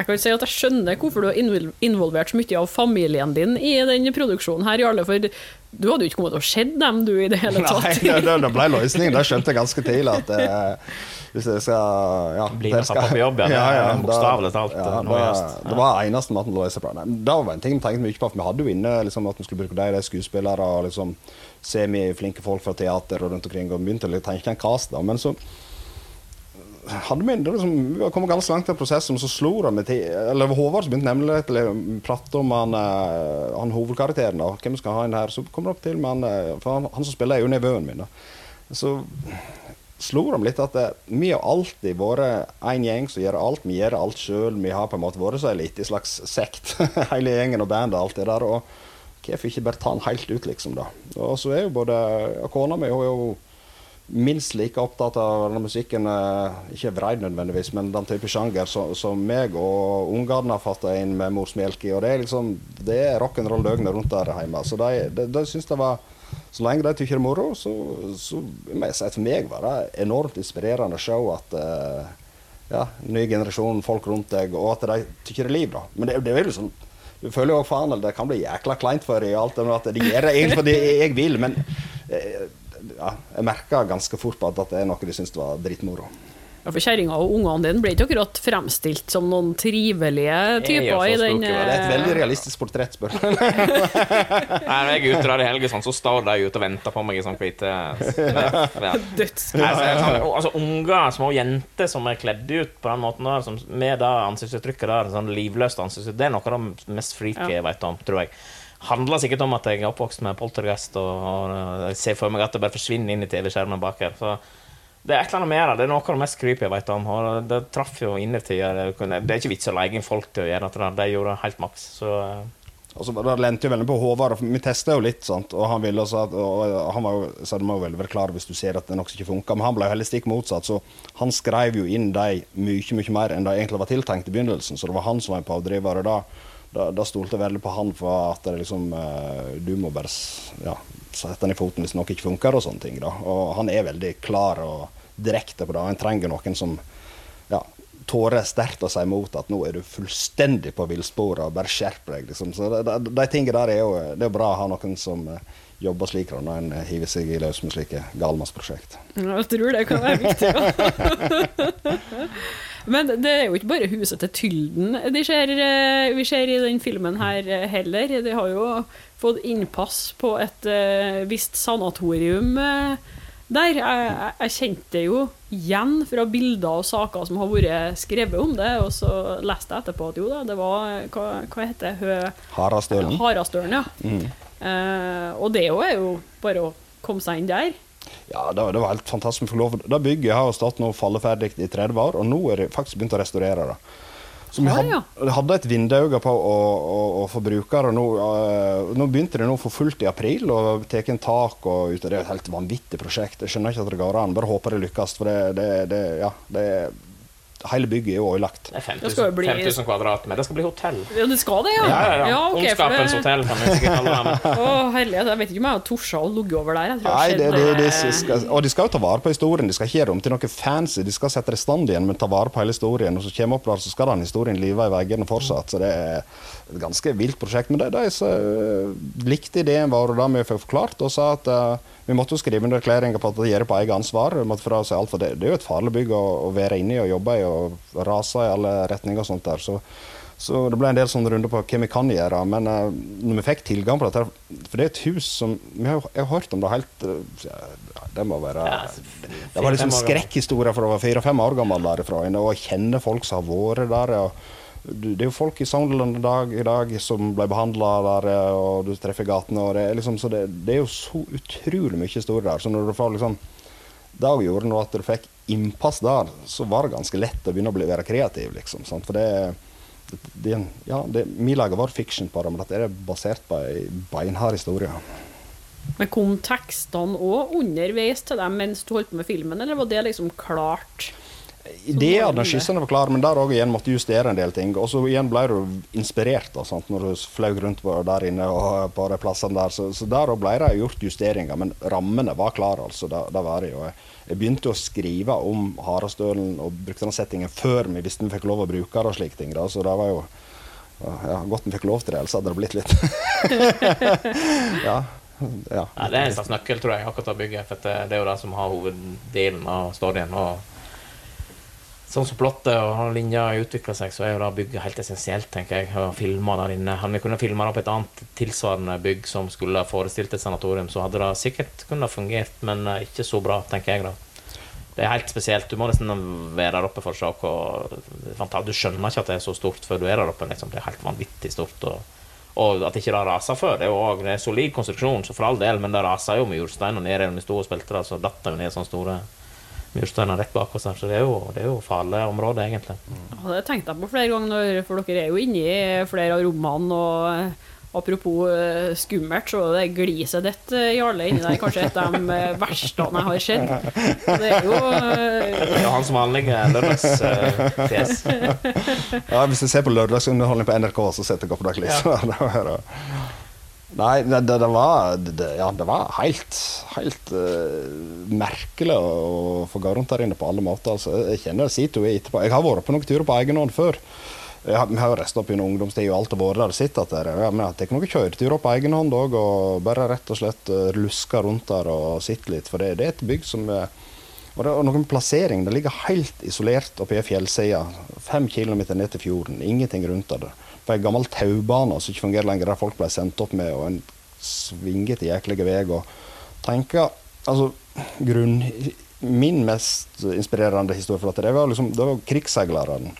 jeg kan si at jeg skjønner hvorfor du har involvert så mye av familien din i denne produksjonen her, Jarle. For du hadde jo ikke kommet til å se dem, du, i det hele tatt. Nei, det, det ble løsningen. Det skjønte jeg ganske tidlig. At eh, hvis jeg skal ja, Bli med pappa på jobb, ja. ja, ja bokstavelig talt Ja, noe det, gjøres. det var eneste måten å løse det på. Det var en ting vi tenkte mye på. For vi hadde jo inne liksom, at vi skulle bruke de, de skuespillere og liksom, semiflinke folk fra teater og rundt omkring. Og begynte å tenke en cast, da. Men så hadde vi, var liksom, vi var kommet ganske langt i prosessen, så slo det meg til Eller Håvard begynte nemlig å prate om han, eh, han hovedkarakteren. da, Hvem skal ha inn her. Så kom det opp til med eh, for han, han som spiller, er jo nevøen min. da. Så slo de litt at det, vi har alltid vært en gjeng som gjør alt. Vi gjør alt sjøl. Vi har på en måte vært så en liten slags sekt, *laughs* hele gjengen og bandet og alt det der. Og hvorfor ikke bare ta den helt ut, liksom, da. Og så er jo både ja, Kona mi hun er jo minst like opptatt av denne musikken, eh, ikke vreid nødvendigvis, men den type sjanger som, som meg og ungene har fått inn med morsmelk i. Og det er liksom, det er rock'n'roll døgnet rundt der hjemme. Så de, de, de syns det var Så lenge de tykker det er moro, så, så må jeg si at for meg var det enormt inspirerende se at uh, ja, ny generasjon, folk rundt deg, og at de tykker det er liv, da. Men det, det er jo sånn du føler jo faen, det kan bli jækla kleint for dem, alt det at de gjør det egentlig fordi jeg vil, men eh, ja, jeg merka ganske fort på at det er noe de syntes var dritmoro. Ja, for kjerringa og ungene dine ble ikke akkurat fremstilt som noen trivelige Jeg typer i den Det er et eh, veldig realistisk portrett, spør du. *laughs* Nei, når jeg er ute der i helga, sånn, så står de ute og venter på meg i sånn hvite ja. *laughs* døds... Nei, så det sånn, altså Unger, små jenter som er kledd ut på den måten der, som, med det ansiktsuttrykket der, sånn livløst ansiktsuttrykk, det er noe av det mest freaky jeg vet om, tror jeg. Handler sikkert om at jeg er oppvokst med poltergeist, og, og jeg ser for meg at det bare forsvinner inn i TV-skjermen bak her. Så det er et eller annet mer, det. Er noe av det mest creepy jeg vet om. Og det traff jo innertier. Det er ikke vits å leie inn folk til å gjøre dette. De gjorde helt maks. Så Altså, Det lente jo veldig på Håvard. Vi testa jo litt, sant? og han ville også og han var jo, så det må jo være klar hvis du ser at det nok ikke funka. Men han ble jo heller stikk motsatt, så han skrev jo inn de mye mye mer enn det egentlig var tiltenkt i begynnelsen. Så det var han som var en pådriver. da, da, da stolte jeg veldig på han for at det liksom eh, Du må bare ja, sette den i foten hvis noe ikke funker, og sånne ting. da. Og han er veldig klar og direkte på det. Han trenger noen som ja, tårer sterkt å si imot at nå er du fullstendig på villsporet og bare skjerp deg. Liksom. Så de, de, de tingene der er jo det er bra å ha noen som eh, jobber slik når en hiver seg i løs med slike galmannsprosjekt. Jeg tror det kan være viktig. *laughs* *laughs* Men det er jo ikke bare huset til Tylden de ser, eh, vi ser i den filmen her eh, heller. De har jo fått innpass på et eh, visst sanatorium der. Jeg, jeg- jeg kjente det jo igjen fra bilder og saker som har vært skrevet om det, og så leste jeg etterpå at jo da, det var Hva, hva heter det? Harastølen. Harastølen, ja. Mm. Uh, og det òg er jo bare å komme seg inn der? Ja, det, det var helt fantastisk. Det bygget har stått nå falleferdig i 30 år, og nå er det faktisk begynt å restaurere det. Så vi hadde, hadde et vindauge på å, å, å få brukere. Nå, eh, nå begynte det nå for fullt i april, og tar en tak og Det er et helt vanvittig prosjekt. Jeg skjønner ikke at det går an. Bare håper det lykkes. For det, det, det, ja, det Hele bygget er jo jo 5000, bli- 5000 kvadrat, men det skal bli hotell. Ja, det skal det, ja? Ja, ja, ja. ok, for Ondskapens det- hotell, kan vi sikkert kalle det. *laughs* Å, herlighet, jeg vet ikke om jeg har tort å ligge over der. Nei, det, det, det, skal, og de skal jo ta vare på historien. De skal ikke gjøre om til noe fancy. De skal sette det i stand igjen, men ta vare på hele historien. Og så kommer opp der, så skal den historien live i veggene fortsatt. Så det er et ganske vilt prosjekt. Men de, de så, øh, likte ideen vår, og det vi fikk forklart, og sa at uh, vi måtte skrive under erklæringa på at det gjør det på eget ansvar. Vi måtte fra oss alt, for det, det er jo et farlig bygg å, å være i og jobbe i, og rase i alle retninger og sånt der. Så så det ble en del sånne runder på hva vi kan gjøre. Men uh, når vi fikk tilgang på dette For det er et hus som vi har, Jeg har hørt om det helt uh, Det må være Det var liksom skrekkhistorier fra jeg var fire-fem år gammel derifra. Og jeg kjenner folk som har vært der. Og det er jo folk i Soundland i dag, i dag som ble behandla der, og du treffer gatene. Og det, er liksom, det, det er jo så utrolig mye historie der. Så når du får liksom det òg gjorde noe at du fikk innpass der, så var det ganske lett å begynne å bli, være kreativ. liksom. Sant? For det, det, ja, det, Vi lager vår fiction på det, men dette er basert på ei beinhard historie. Men kom tekstene òg underveis til dem mens du holdt på med filmen, eller var det liksom klart? Ideene og skissene var klare, men der òg igjen måtte justere en del ting. Og så igjen ble du inspirert da, sant? når du fløy rundt der inne og *laughs* på de plassene der. Så, så der òg ble det gjort justeringer, men rammene var klare. altså. Det, det var det jo. Jeg, jeg begynte å skrive om Harastølen og brukte den settingen før vi visste vi fikk lov å bruke det og slike ting. da, Så det var jo ja, godt vi fikk lov til det, ellers hadde det blitt litt *laughs* ja, ja. Ja, det er en slags nøkkel, tror jeg, akkurat å bygget. For det, det er jo det som har hoveddelen av storyen. Og sånn som plottet og linja utvikler seg, så er jo det bygget helt essensielt, tenker jeg. Å filme der inne. Hadde vi kunnet filme det på et annet tilsvarende bygg som skulle forestilt et sanatorium, så hadde det sikkert kunnet fungert, men eh, ikke så bra, tenker jeg da. Det er helt spesielt. Du må nesten være der oppe for å se fanta- Du skjønner ikke at det er så stort før du er der oppe. Liksom. Det er helt vanvittig stort. Og, og at ikke det raser før. Det er jo er solid konstruksjon, så for all del, men det raser jo med jordsteiner ned. Når vi sto og spilte det, så datt det jo ned sånne store mursteiner rett bak oss. her, Så det er jo, det er jo farlig område, egentlig. Ja, det tenkte jeg på flere ganger, for dere er jo inne i flere av rommene. og eh, Apropos eh, skummelt, så det gliset ditt, eh, Jarle, inni der kanskje et av de eh, verste jeg har sett. Det er jo eh, Det er hans vanlige lørdagsfjes. *laughs* Ja, hvis du ser på lørdagsunderholdning på NRK, så setter jeg opp det klippet. Det var- Nei, det, det, var, det, ja, det var helt, helt uh, merkelig å få gå rundt der inne på alle måter. Altså, jeg kjenner Sito etterpå. Jeg har vært på noen turer på egen hånd før. Har, vi har jo reist opp under ungdomstid og alt og vært der og sett at det er, men jeg har noen kjøreturer på egen hånd òg, og bare rett og slett uh, rundt der og sett litt. For det, er et bygg som eh, og det er noen plassering. Det ligger helt isolert oppe i fjellsida. Fem kilometer ned til fjorden. Ingenting rundt det. På ei gammel taubane som ikke fungerer lenger, der folk ble sendt opp med, og en svingete, jæklig vei. Og tenker Altså, grunn... Min mest inspirerende historie for dette, det var liksom, det var krigsseilerne.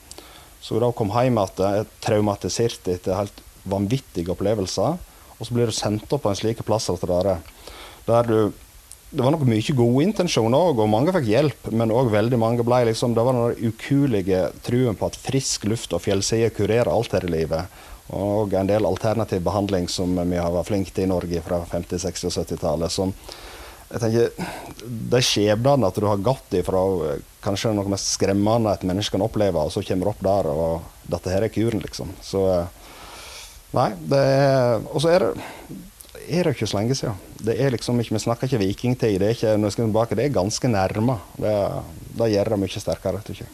Så da kom hjem igjen traumatisert etter helt vanvittige opplevelser. Og så blir du sendt opp på en slik plass er, der du det var nok mye gode intensjoner òg, og mange fikk hjelp. Men òg veldig mange ble liksom Det var den ukuelige truen på at frisk luft og fjellsider kurerer alt her i livet. Og en del alternativ behandling som vi har vært flinke til i Norge fra 50-, 60- og 70-tallet. Som jeg tenker, De skjebnene at du har gått ifra kanskje noe mest skremmende et menneske kan oppleve, og så kommer du opp der, og dette her er kuren, liksom. Så eh, Nei, det er Og så er det er det ikke så lenge siden. Det er liksom ikke, Vi snakker ikke vikingtid. Det er ikke, når jeg skal tilbake, det er ganske nærme. Det, det gjør det mye sterkere. jeg.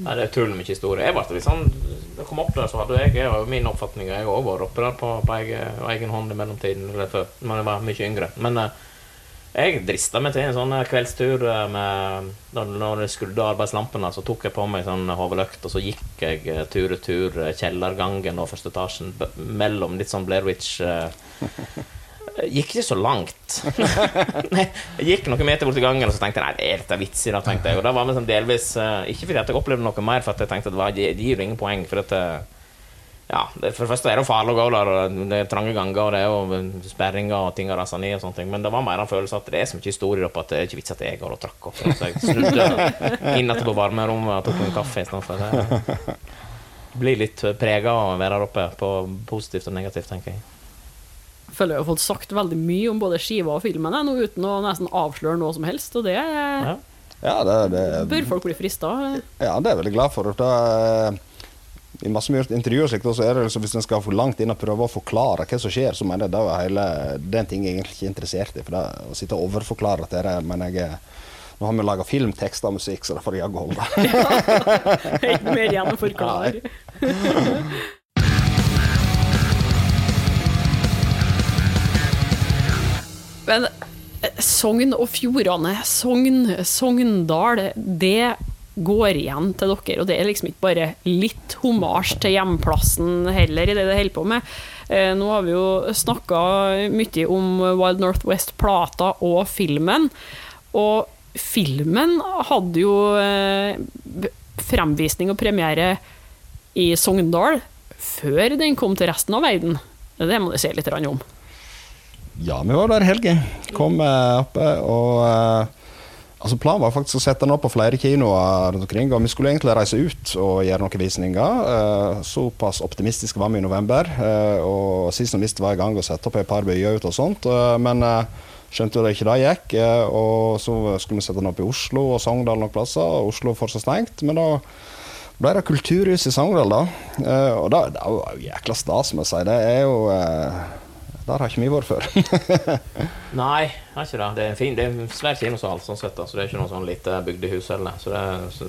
Nei, det er utrolig mye historie. Jeg ble litt da jeg kom opp der, så hadde jeg, jeg min oppfatning Jeg òg vært oppe der på, på egen, egen hånd i mellomtiden, eller før, men jeg var mye yngre. Men eh, jeg drista meg til en sånn eh, kveldstur eh, med Når, når jeg skrudde arbeidslampene, så tok jeg på meg sånn hodeløkt, og så gikk jeg tur-retur tur, kjellergangen og første etasjen mellom litt sånn Blair Witch eh, Gikk ikke så langt. Jeg gikk noen meter bort i gangen og så tenkte jeg nei, det er dette vitsig. Da, tenkte jeg. Og da var vi sånn delvis eh, Ikke fordi jeg opplevde noe mer, for jeg tenkte at det, var, det gir ingen poeng. For at eh, Ja, det, For det første er det farlig å gå der, og det er trange ganger, og det er jo sperringer og ting har rasa ned og sånne ting, men det var mer en følelse at det er så mye historier oppe at det er ikke vits at jeg går og trakk opp. Så jeg snudde inn på varmerommet og tok en kaffe istedenfor. Det blir litt prega av å være der oppe, på positivt og negativt, tenker jeg. Føler jeg har fått sagt veldig mye om både skiva og filmen nå, uten å nesten avsløre noe som helst, og det Ja. Ja, det, det, bør folk bli frista. ja, det er jeg veldig glad for. Da, eh, I masse mye intervjuer og slikt, så er det liksom, hvis en skal for langt inn og prøve å forklare hva som skjer, så mener jeg det er hele, det er en ting jeg egentlig ikke er interessert i. For det, å sitte og overforklare til det mener men jeg nå har vi laga film, tekst og musikk, så det får jaggu holde. *laughs* Ikke mer igjen å forklare. *laughs* Men eh, Sogn og Fjordane, Sogn, Sogndal, det går igjen til dere. Og det er liksom ikke bare litt homasj til hjemplassen heller i det det holder på med. Eh, nå har vi jo snakka mye om Wild Northwest-plata og filmen. Og filmen hadde jo eh, fremvisning og premiere i Sogndal før den kom til resten av verden. Det må du si litt om. Ja, vi var der helga. Kom eh, oppe og eh, Altså Planen var faktisk å sette den opp på flere kinoer rundt omkring. Og vi skulle egentlig reise ut og gjøre noen visninger. Eh, såpass optimistiske var vi i november. Og sist og sist var i gang og sette opp et par byer ut og sånt. Men skjønte jo det ikke det gikk. Og så skulle vi sette den opp i Oslo og Sogndal noen plasser. Og Oslo fortsatt stengt. Men da ble det kulturhus i Sogndal, da. Og det, det var jo jækla stas, må jeg si. Det er jo Der har ikke vi vært før. Nei, det er ikke det. Det er en fin, det er en svær kinosal, sånn sett, så det er ikke noe sånn lite bygdehus heller. Så det er så,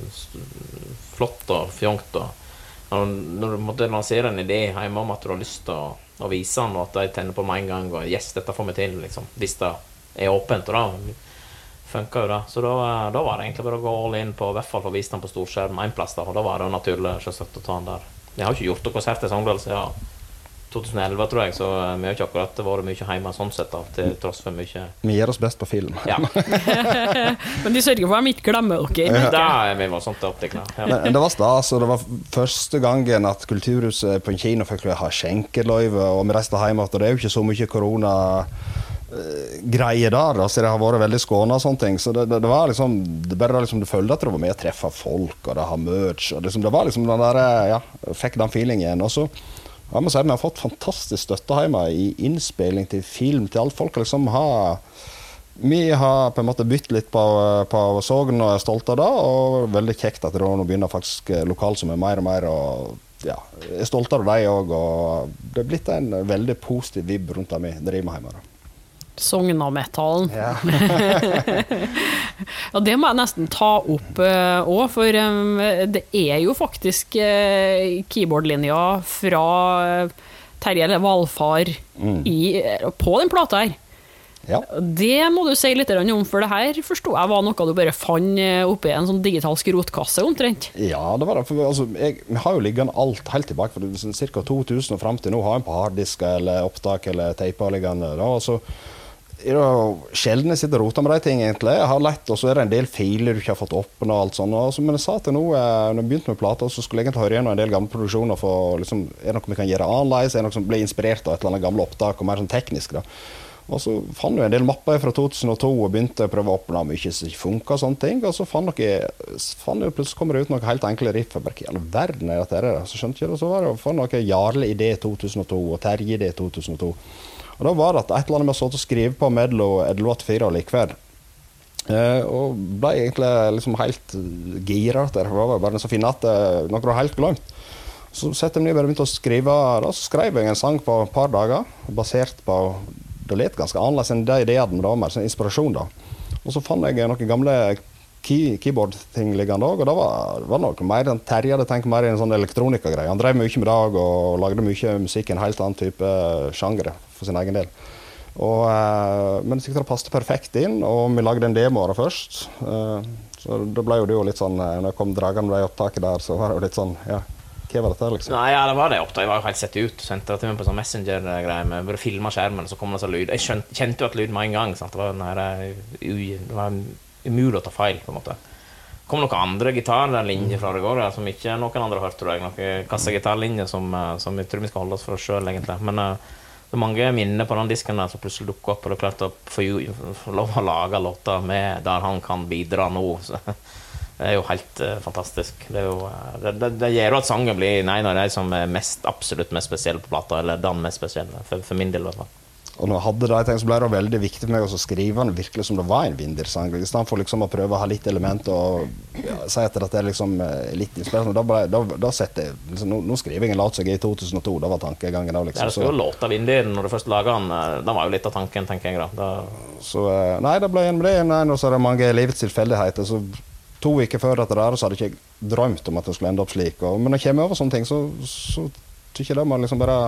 flott og fjongt. Og, når du måtte lansere en idé hjemme om at du har lyst til å, å vise den, og at de tenner på med en gang og Yes, dette får vi til, liksom. Hvis det er åpent. Og da funka jo det. Så da, da var det egentlig bare å gå all in på i hvert fall få vist den på storskjerm én plass, da. Og da var det naturlig selvsagt å ta den der. Jeg har ikke gjort noe konsert i Sogndal siden 2011, tror jeg, så vi har ikke akkurat vært mye hjemme sånn sett, da, til tross for mye Vi gir oss best på film. Ja. *laughs* Men de sørger for at ha ikke glemmer dere. Da er vi voldsomt opptatt av. Ja. Det var stas, og det var første gangen at Kulturhuset på en kino fikk ha skjenkeløyve, og vi reiste hjem igjen. Det er jo ikke så mye korona eh, greier der, altså det har vært veldig skåna og sånne ting. Så det, det, det var liksom det bare liksom, Du følte at du var med å treffe folk, og det har merch. og liksom, Det var liksom den der, eh, ja, Fikk den feelingen. Og så ja, må si, vi har fått fantastisk støtte hjemme i innspilling til film, til alt. Folk liksom har vi har på en måte byttet litt på, på Sogn og er stolte av det. Og veldig kjekt at det nå begynner faktisk lokal som er mer og mer og ja, er stolte av dem òg. Og det er blitt en veldig positiv vibb rundt det vi driver med hjemme. da. Sognametallen. Ja. *laughs* Ja, det må jeg nesten ta opp òg, for eh, det er jo faktisk uh, keyboardlinja fra eh, Terje eller Valfar i, eh, på den plata her. ja. Det må du si litt om, for det her forsto jeg var noe du bare fant eh, oppi en sånn digital skrotkasse, omtrent. Ja, det var det. For, altså, jeg, vi har jo liggende alt helt tilbake fra ca. 2000 og fram til nå. Har en på harddisker eller opptak eller teiper liggende. Da, og så er det sjelden jeg sitter og roter med de tingene, egentlig. Jeg har lett, og så er det en del filer du ikke har fått åpna og alt sånt. Og men jeg sa til nå, eh, når jeg begynte med plata, så skulle jeg egentlig høre gjennom en del gamle produksjoner for liksom, Er det noe vi kan gjøre annerledes? Er det noe som blir inspirert av et eller annet gamle opptak, og mer sånn teknisk, da. Og så fant jeg en del mapper fra 2002 og begynte å prøve å åpne mye som ikke funka. Og sånne ting, og så fant jeg, fant jeg plutselig kommer det ut noe helt enkle riff. Jeg bare, all verden er dette? her? Så skjønte jeg det, og så var det noe Jarle idé 2002 og Terje idé 2002. Og da var det at et eller annet å sitte og skrive på mellom låt fire og likevel. Uh, og ble egentlig liksom helt gira. Det var bare så fint at eh, noe var helt glemt. Så satte jeg meg og begynte å skrive. Da skrev jeg en sang på et par dager, basert på Det let ganske annerledes enn de ideene, men det var mer sånn inspirasjon. da. Og så fant jeg noen gamle key, keyboard-ting liggende òg, og det var, var noe mer enn Terje hadde tenkt mer i en sånn elektronikagreie. Han drev mye med det og, og lagde mye musikk i en helt annen type sjanger for sin egen del. Og, uh, men det passet perfekt inn, og vi lagde en demo av det først. Uh, så da ble jo det jo litt sånn eh, Når jeg kom dragende med det opptaket der, så var det jo litt sånn Ja, hva var dette, liksom? Nei, ja, det var det opptaket. Jeg var jo helt sett ut. Sendte det til meg på sånn Messenger-greie. med Bare filma skjermen, så kom det sånn lyd. Jeg skjønte, kjente jo at lyd med en gang. Sant? Det var, den her, det var umulig å ta feil, på en måte. kom noen andre gitarlinjer fra det går som ikke noen andre har hørt, tror jeg. Noen kassegitarlinjer som, eh, som jeg tror vi skal holde oss for oss sjøl, egentlig. Men uh, det er mange minner på den disken der som plutselig dukker opp, og det er klart å få, lov å lage låter med der han kan bidra nå. Så, *laughs* det er jo helt uh, fantastisk. Det, jo, det, det, det, gjør jo at sangen blir en av de som er mest, absolutt mest spesielle på plata, eller den mest spesielle, for, for min del i hvert fall. Og når jeg hadde det, jeg tenkte, så ble det veldig viktig for meg å skrive den virkelig som det var en Winder-sang. I stedet for liksom å prøve å ha litt element og ja, si at det er liksom eh, litt inspirerende. Da, ble, da, da setter jeg liksom, nå, nå, skriver jeg en låt som jeg er i 2002. Da var tankegangen da, liksom. Ja, det skulle jo låte Vindir når du først laga den. Eh, den var jo litt av tanken, tenker jeg. da. da... Så eh, Nei, det ble en, det en, og så er det mange livets tilfeldigheter. Så to uker før dette der, så hadde jeg ikke drømt om at det skulle ende opp slik. Og, men når jeg kommer over sånne ting, så, så tykker jeg det må liksom bare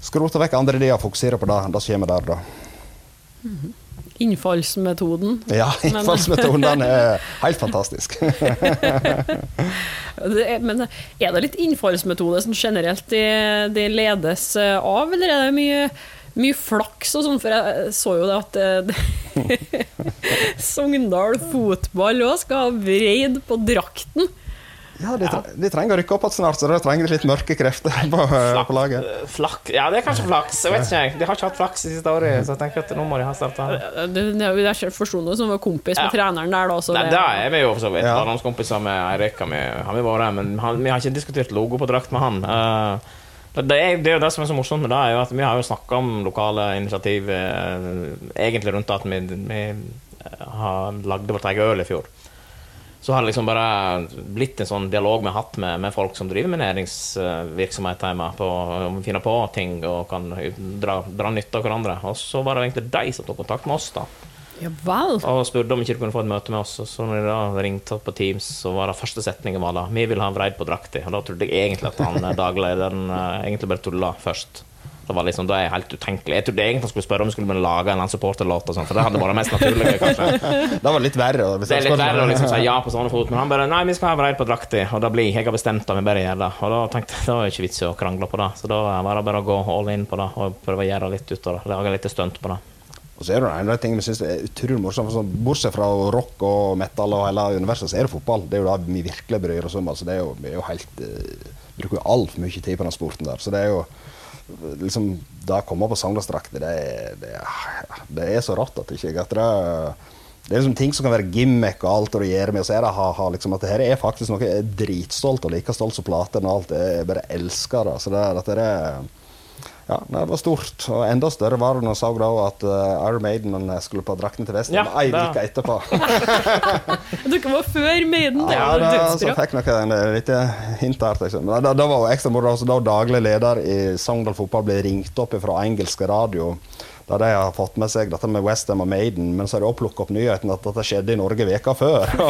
skrote vekk andre ideer og fokusere på det, det skjer kommer der, da. Innfallsmetoden. Ja, *laughs* innfallsmetoden den er *laughs* helt fantastisk. *laughs* det men er det litt innfallsmetode som generelt de, de ledes av, eller er det mye, mye flaks og sånn? For jeg så jo det at Sogndal fotball òg skal ha vreid på drakten. Ja, de, tre de, trenger å rykke opp igjen snart, så da trenger de litt mørke krefter på, flak, på laget. Flak, ja, det er kanskje flaks. Jeg vet ikke, De har ikke hatt flaks i siste året, så jeg tenker at nå må de ha starta. Jeg forsto noe som var kompis med ja. treneren der, da. Så det, det er vi jo for så vidt. Ja. Med Eirik har vi, vært, men han, vi har ikke diskutert logo på drakt med han. Uh, det er, det er jo det som er så morsomt med det, er jo at vi har jo snakka om lokale initiativ uh, egentlig rundt at vi, vi har lagde vårt eget øl i fjor så har det liksom bare blitt en sånn dialog vi har hatt med, med folk som driver med næringsvirksomhet hjemme, på å finne på ting og kan dra, dra nytte av hverandre. Og så var det egentlig de som tok kontakt med oss, da. Ja, vel. Og spurte om ikke du kunne få et møte med oss. Og så når de da ringte på Teams, så var det første setningen var da 'Vi vil ha en vreid på drakta'. Og da trodde jeg egentlig at han eh, *laughs* daglederen eh, egentlig bare tulla først. Det var liksom, da er jeg helt utenkelig. Jeg trodde egentlig han skulle spørre om vi skulle lage en supporterlåt, for det hadde vært mest naturlige, kanskje. *laughs* det var litt verre. Det er litt verre å liksom si ja på sånne fot, men han bare nei, vi skal ha breid på drakta, og da blir jeg har bestemt det, vi bare gjør det. Og da tenkte jeg det var ikke vits i å krangle på det, så da var det bare å gå all in på det og prøve å gjøre litt ut av det. Lage litt stunt på det. Og så er det en av de tingene vi syns er utrolig morsomt. Sånn, bortsett fra rock og metal og hele universet, så er det fotball. Det er jo det vi virkelig bryr oss om. Altså, det er jo, vi er jo helt, uh, bruker jo altfor mye tid på den sporten der. Så det er jo liksom, Det å komme på Sogndalsdrakter, det, det, det, er så rått at ikke at det, det er liksom ting som kan være gimmick og alt det gjør med, det ha, ha, liksom, at det her er faktisk noe jeg er dritstolt og like stolt som platen og alt. Jeg bare elsker det. Så det, at det er ja, det var stort. Og enda større var det når jeg så da at uh, Iron Maiden skulle på drakten til Vesten ja, ei uke etterpå. Dere var før Maiden? Det ja, da, så fikk noen litt hint her. Liksom. Det, da var jo ekstra moro. Da daglig leder i Sogndal Fotball ble ringt opp fra engelsk radio da de har fått med seg dette med Westham og Maiden, men så har de også plukket opp nyheten at dette skjedde i Norge veka før. *laughs*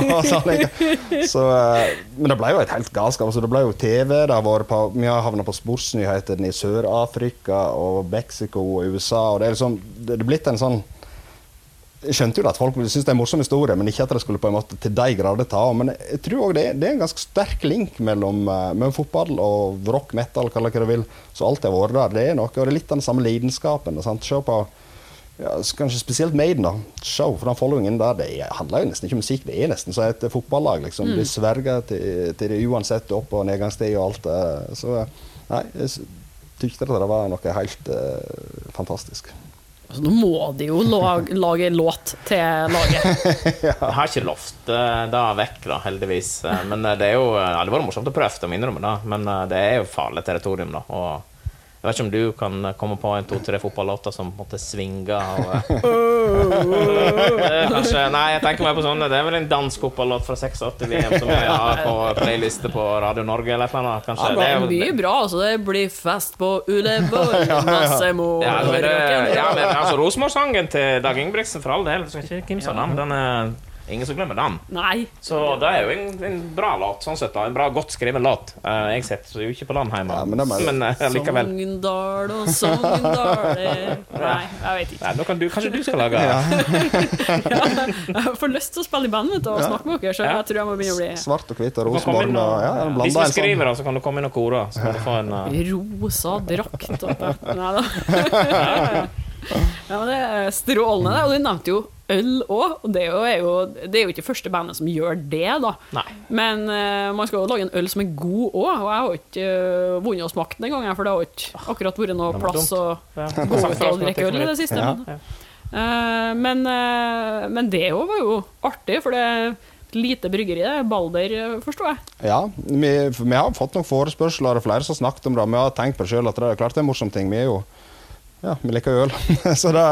*laughs* så, eh, men det ble jo et helt galskap. Altså, det ble jo TV. det har vært på, Vi har havna på sportsnyhetene i Sør-Afrika og Mexico og USA. og Det er liksom, det er blitt en sånn jeg skjønte jo at folk syntes det er en morsom historie, men ikke at det skulle på en måte til de grader ta av. Men jeg tror òg det, det, er en ganske sterk link mellom, uh, mellom fotball og rock, metal, hva du vil. Så alt har vært der. Det er noe, og det er litt av den samme lidenskapen. Sant? Se på ja, kanskje spesielt Maiden. da, Show, for den followingen der, det handler jo nesten ikke om musikk. Det er nesten som et fotballag. liksom, mm. De sverger til, til, det uansett opp- og nedgangstid og alt. Så nei, jeg tykte det var noe helt uh, fantastisk. Altså, nå må de jo lage, *laughs* lage låt til laget. *laughs* ja. Jeg har ikke lovt uh, det vekk, da, heldigvis. Uh, men uh, det er jo Det hadde vært morsomt å prøve, det, innrømme det. Men det er jo farlig territorium, da. Og jeg vet ikke om du kan komme på en to-tre fotballåter som måtte svinge og *laughs* Kanskje Nei, jeg tenker meg på sånne. Det er vel en dansk fotballåt fra 86-VM som jeg har på playliste på Radio Norge eller noe Kanskje. Ja, det er mye bra, altså. Det blir fest på Uleborg, *laughs* masse mor Ja, men, ja, men altså, Rosenborg-sangen til Dag Ingebrigtsen, for all del. Skal ikke kimse av den. Den er Ingen som glemmer den. Nei. Så det er jo en, en bra låt, sånn sett. da En bra, godt skrevet låt. Uh, jeg setter jo ikke på den hjemme, ja, men, men uh, likevel. Sogndal og Sogndal *laughs* Nei, jeg vet ikke. Nei, kan du, kanskje du skal lage *laughs* ja. Jeg får lyst til å spille i band vet du, og snakke med dere, så jeg tror jeg må begynne å bli Svart og hvit og Rosenborg. Ja, Hvis vi skriver, så kan du komme inn og kore. Så kan du få en uh... Rosa drakt og *laughs* Nei da. ja, men det er strålende. Og du nevnte jo øl òg, og det er, jo, det er jo ikke første bandet som gjør det, da. Nei. Men uh, man skal jo lage en øl som er god òg, og jeg har ikke uh, vunnet og smakt den engang, for det har ikke akkurat vært noe plass å gå ut og drikke øl i det siste. Ja. Men, uh, men, men det òg var jo artig, for det er et lite bryggeri, er Balder, forstår jeg. Ja, vi, vi har fått noen forespørsler, og flere som har snakket om det. Vi har tenkt på det sjøl at det er klart det er en morsom ting. Vi er jo ja, vi liker øl. *laughs* så det,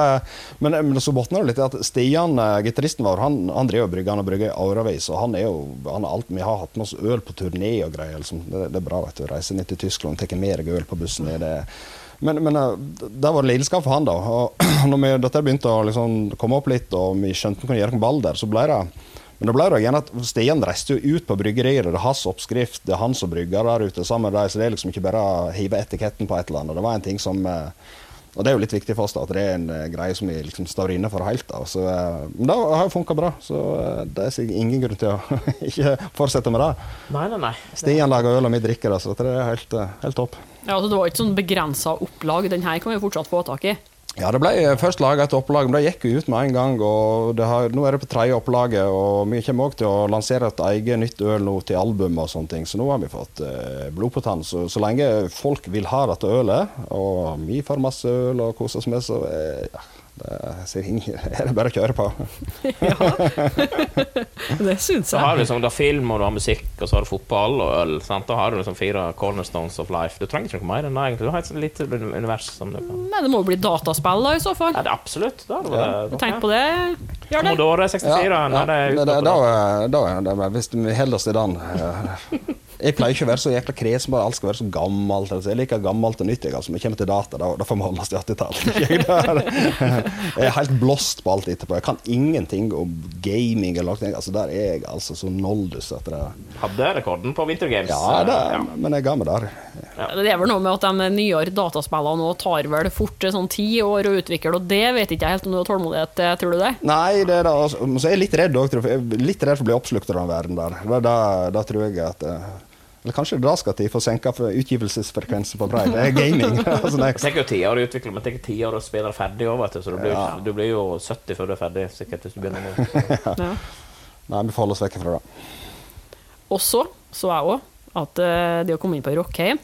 men, men så botner det litt i at Stian, gitaristen vår, han, han driver brygga og brygger i årevis. Og han er jo han er alt, Vi har hatt med oss øl på turné og greier. Liksom. Det, det, er bra vet du, å reise ned til Tyskland og ta med deg øl på bussen. Det, men, men det var lidenskap for han, da. Og *clears throat* når vi, dette begynte å liksom komme opp litt, og vi skjønte vi kunne gjøre noe Balder, så ble det men da ble det igjen at Stian reiste jo ut på bryggerier, det er hans oppskrift, det er han som brygger der ute sammen med dem, så det er liksom ikke bare å hive etiketten på et eller annet. Det var en ting som og det er jo litt viktig for oss da, at det er en uh, greie som vi liksom står inne for helt. da. Så, uh, men det har jo funka bra, så uh, det er ingen grunn til å *laughs* ikke fortsette med det. Nei, nei, nei. Stian lager øl, og vi drikker det, så det er helt, helt topp. Ja, altså Det var ikke sånn begrensa opplag. Den her kan vi fortsatt få tak i. Ja, det ble først laga et opplag, men det gikk jo ut med en gang. og har, Nå er det på tredje opplaget, og vi kommer òg til å lansere et eget nytt øl nå til album og sånne ting. Så nå har vi fått eh, blod på tann. Så, så lenge folk vil ha dette ølet, og vi får masse øl og koser oss med, så eh, det *laughs* er det bare å kjøre på. *laughs* ja, *laughs* det syns jeg. Da har du liksom, da film, og du har musikk, og så har du fotball og øl. Sant? Da har du liksom fire cornerstones of life. Du trenger ikke noe mer enn det, egentlig. Du har et lite univers som du kan Nei, det må jo bli dataspill, da, i så fall. Ja, det er absolutt. Da, ja. Tenk på det. Gjør det. Commodore 64. Ja, ja. Det, det, da, da, da, hvis vi holder oss til den Jeg pleier ikke å være så jækla kresen på at alt skal være så gammelt. Altså. Jeg liker gammelt og nytt. Altså. Når vi kommer til data, da, da får vi holde oss til 80-tallet. *laughs* jeg er helt blåst på alt etterpå. Jeg kan ingenting om gaming. Eller noe. Altså, der er jeg altså så noldus at det Hadde rekorden på Winter Games. Ja, det, ja. men jeg ga meg der. Ja. Det er vel noe med at de nyere dataspillene nå tar vel fort sånn ti år å utvikle, og det vet ikke jeg helt om du har tålmodighet til, tror du det? Nei, det er da, Altså. Så jeg er litt redd òg. Litt redd for å bli oppslukt av den verden der. Da, da tror jeg at eller kanskje det da skal til for å senke utgivelsesfrekvensen på Brave. Det er gaming. *laughs* altså, det tar jo ti år å utvikle, men det tar ti år å spille ferdig òg, så du blir, ja. du blir, jo 70 før du er ferdig, sikkert, hvis du begynner nå. *laughs* ja. Nei, vi får holde oss vekk fra det. Og så så jeg òg at uh, det å komme inn på Rockheim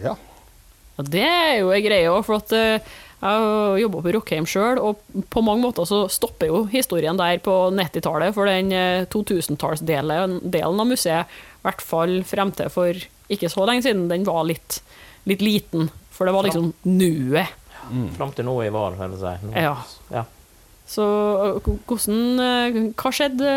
ja. Det er jo ei greie òg, for at uh, jeg har jobba på Rockheim sjøl, og på mange måter så stopper jo historien der på 90-tallet, for den 2000-tallsdelen av museet i hvert fall frem til for ikke så lenge siden, den var litt, litt liten. For det var liksom nuet. Mm. Fram til nå i vår, vil jeg si. Nå. Ja. ja. Så hvordan Hva skjedde,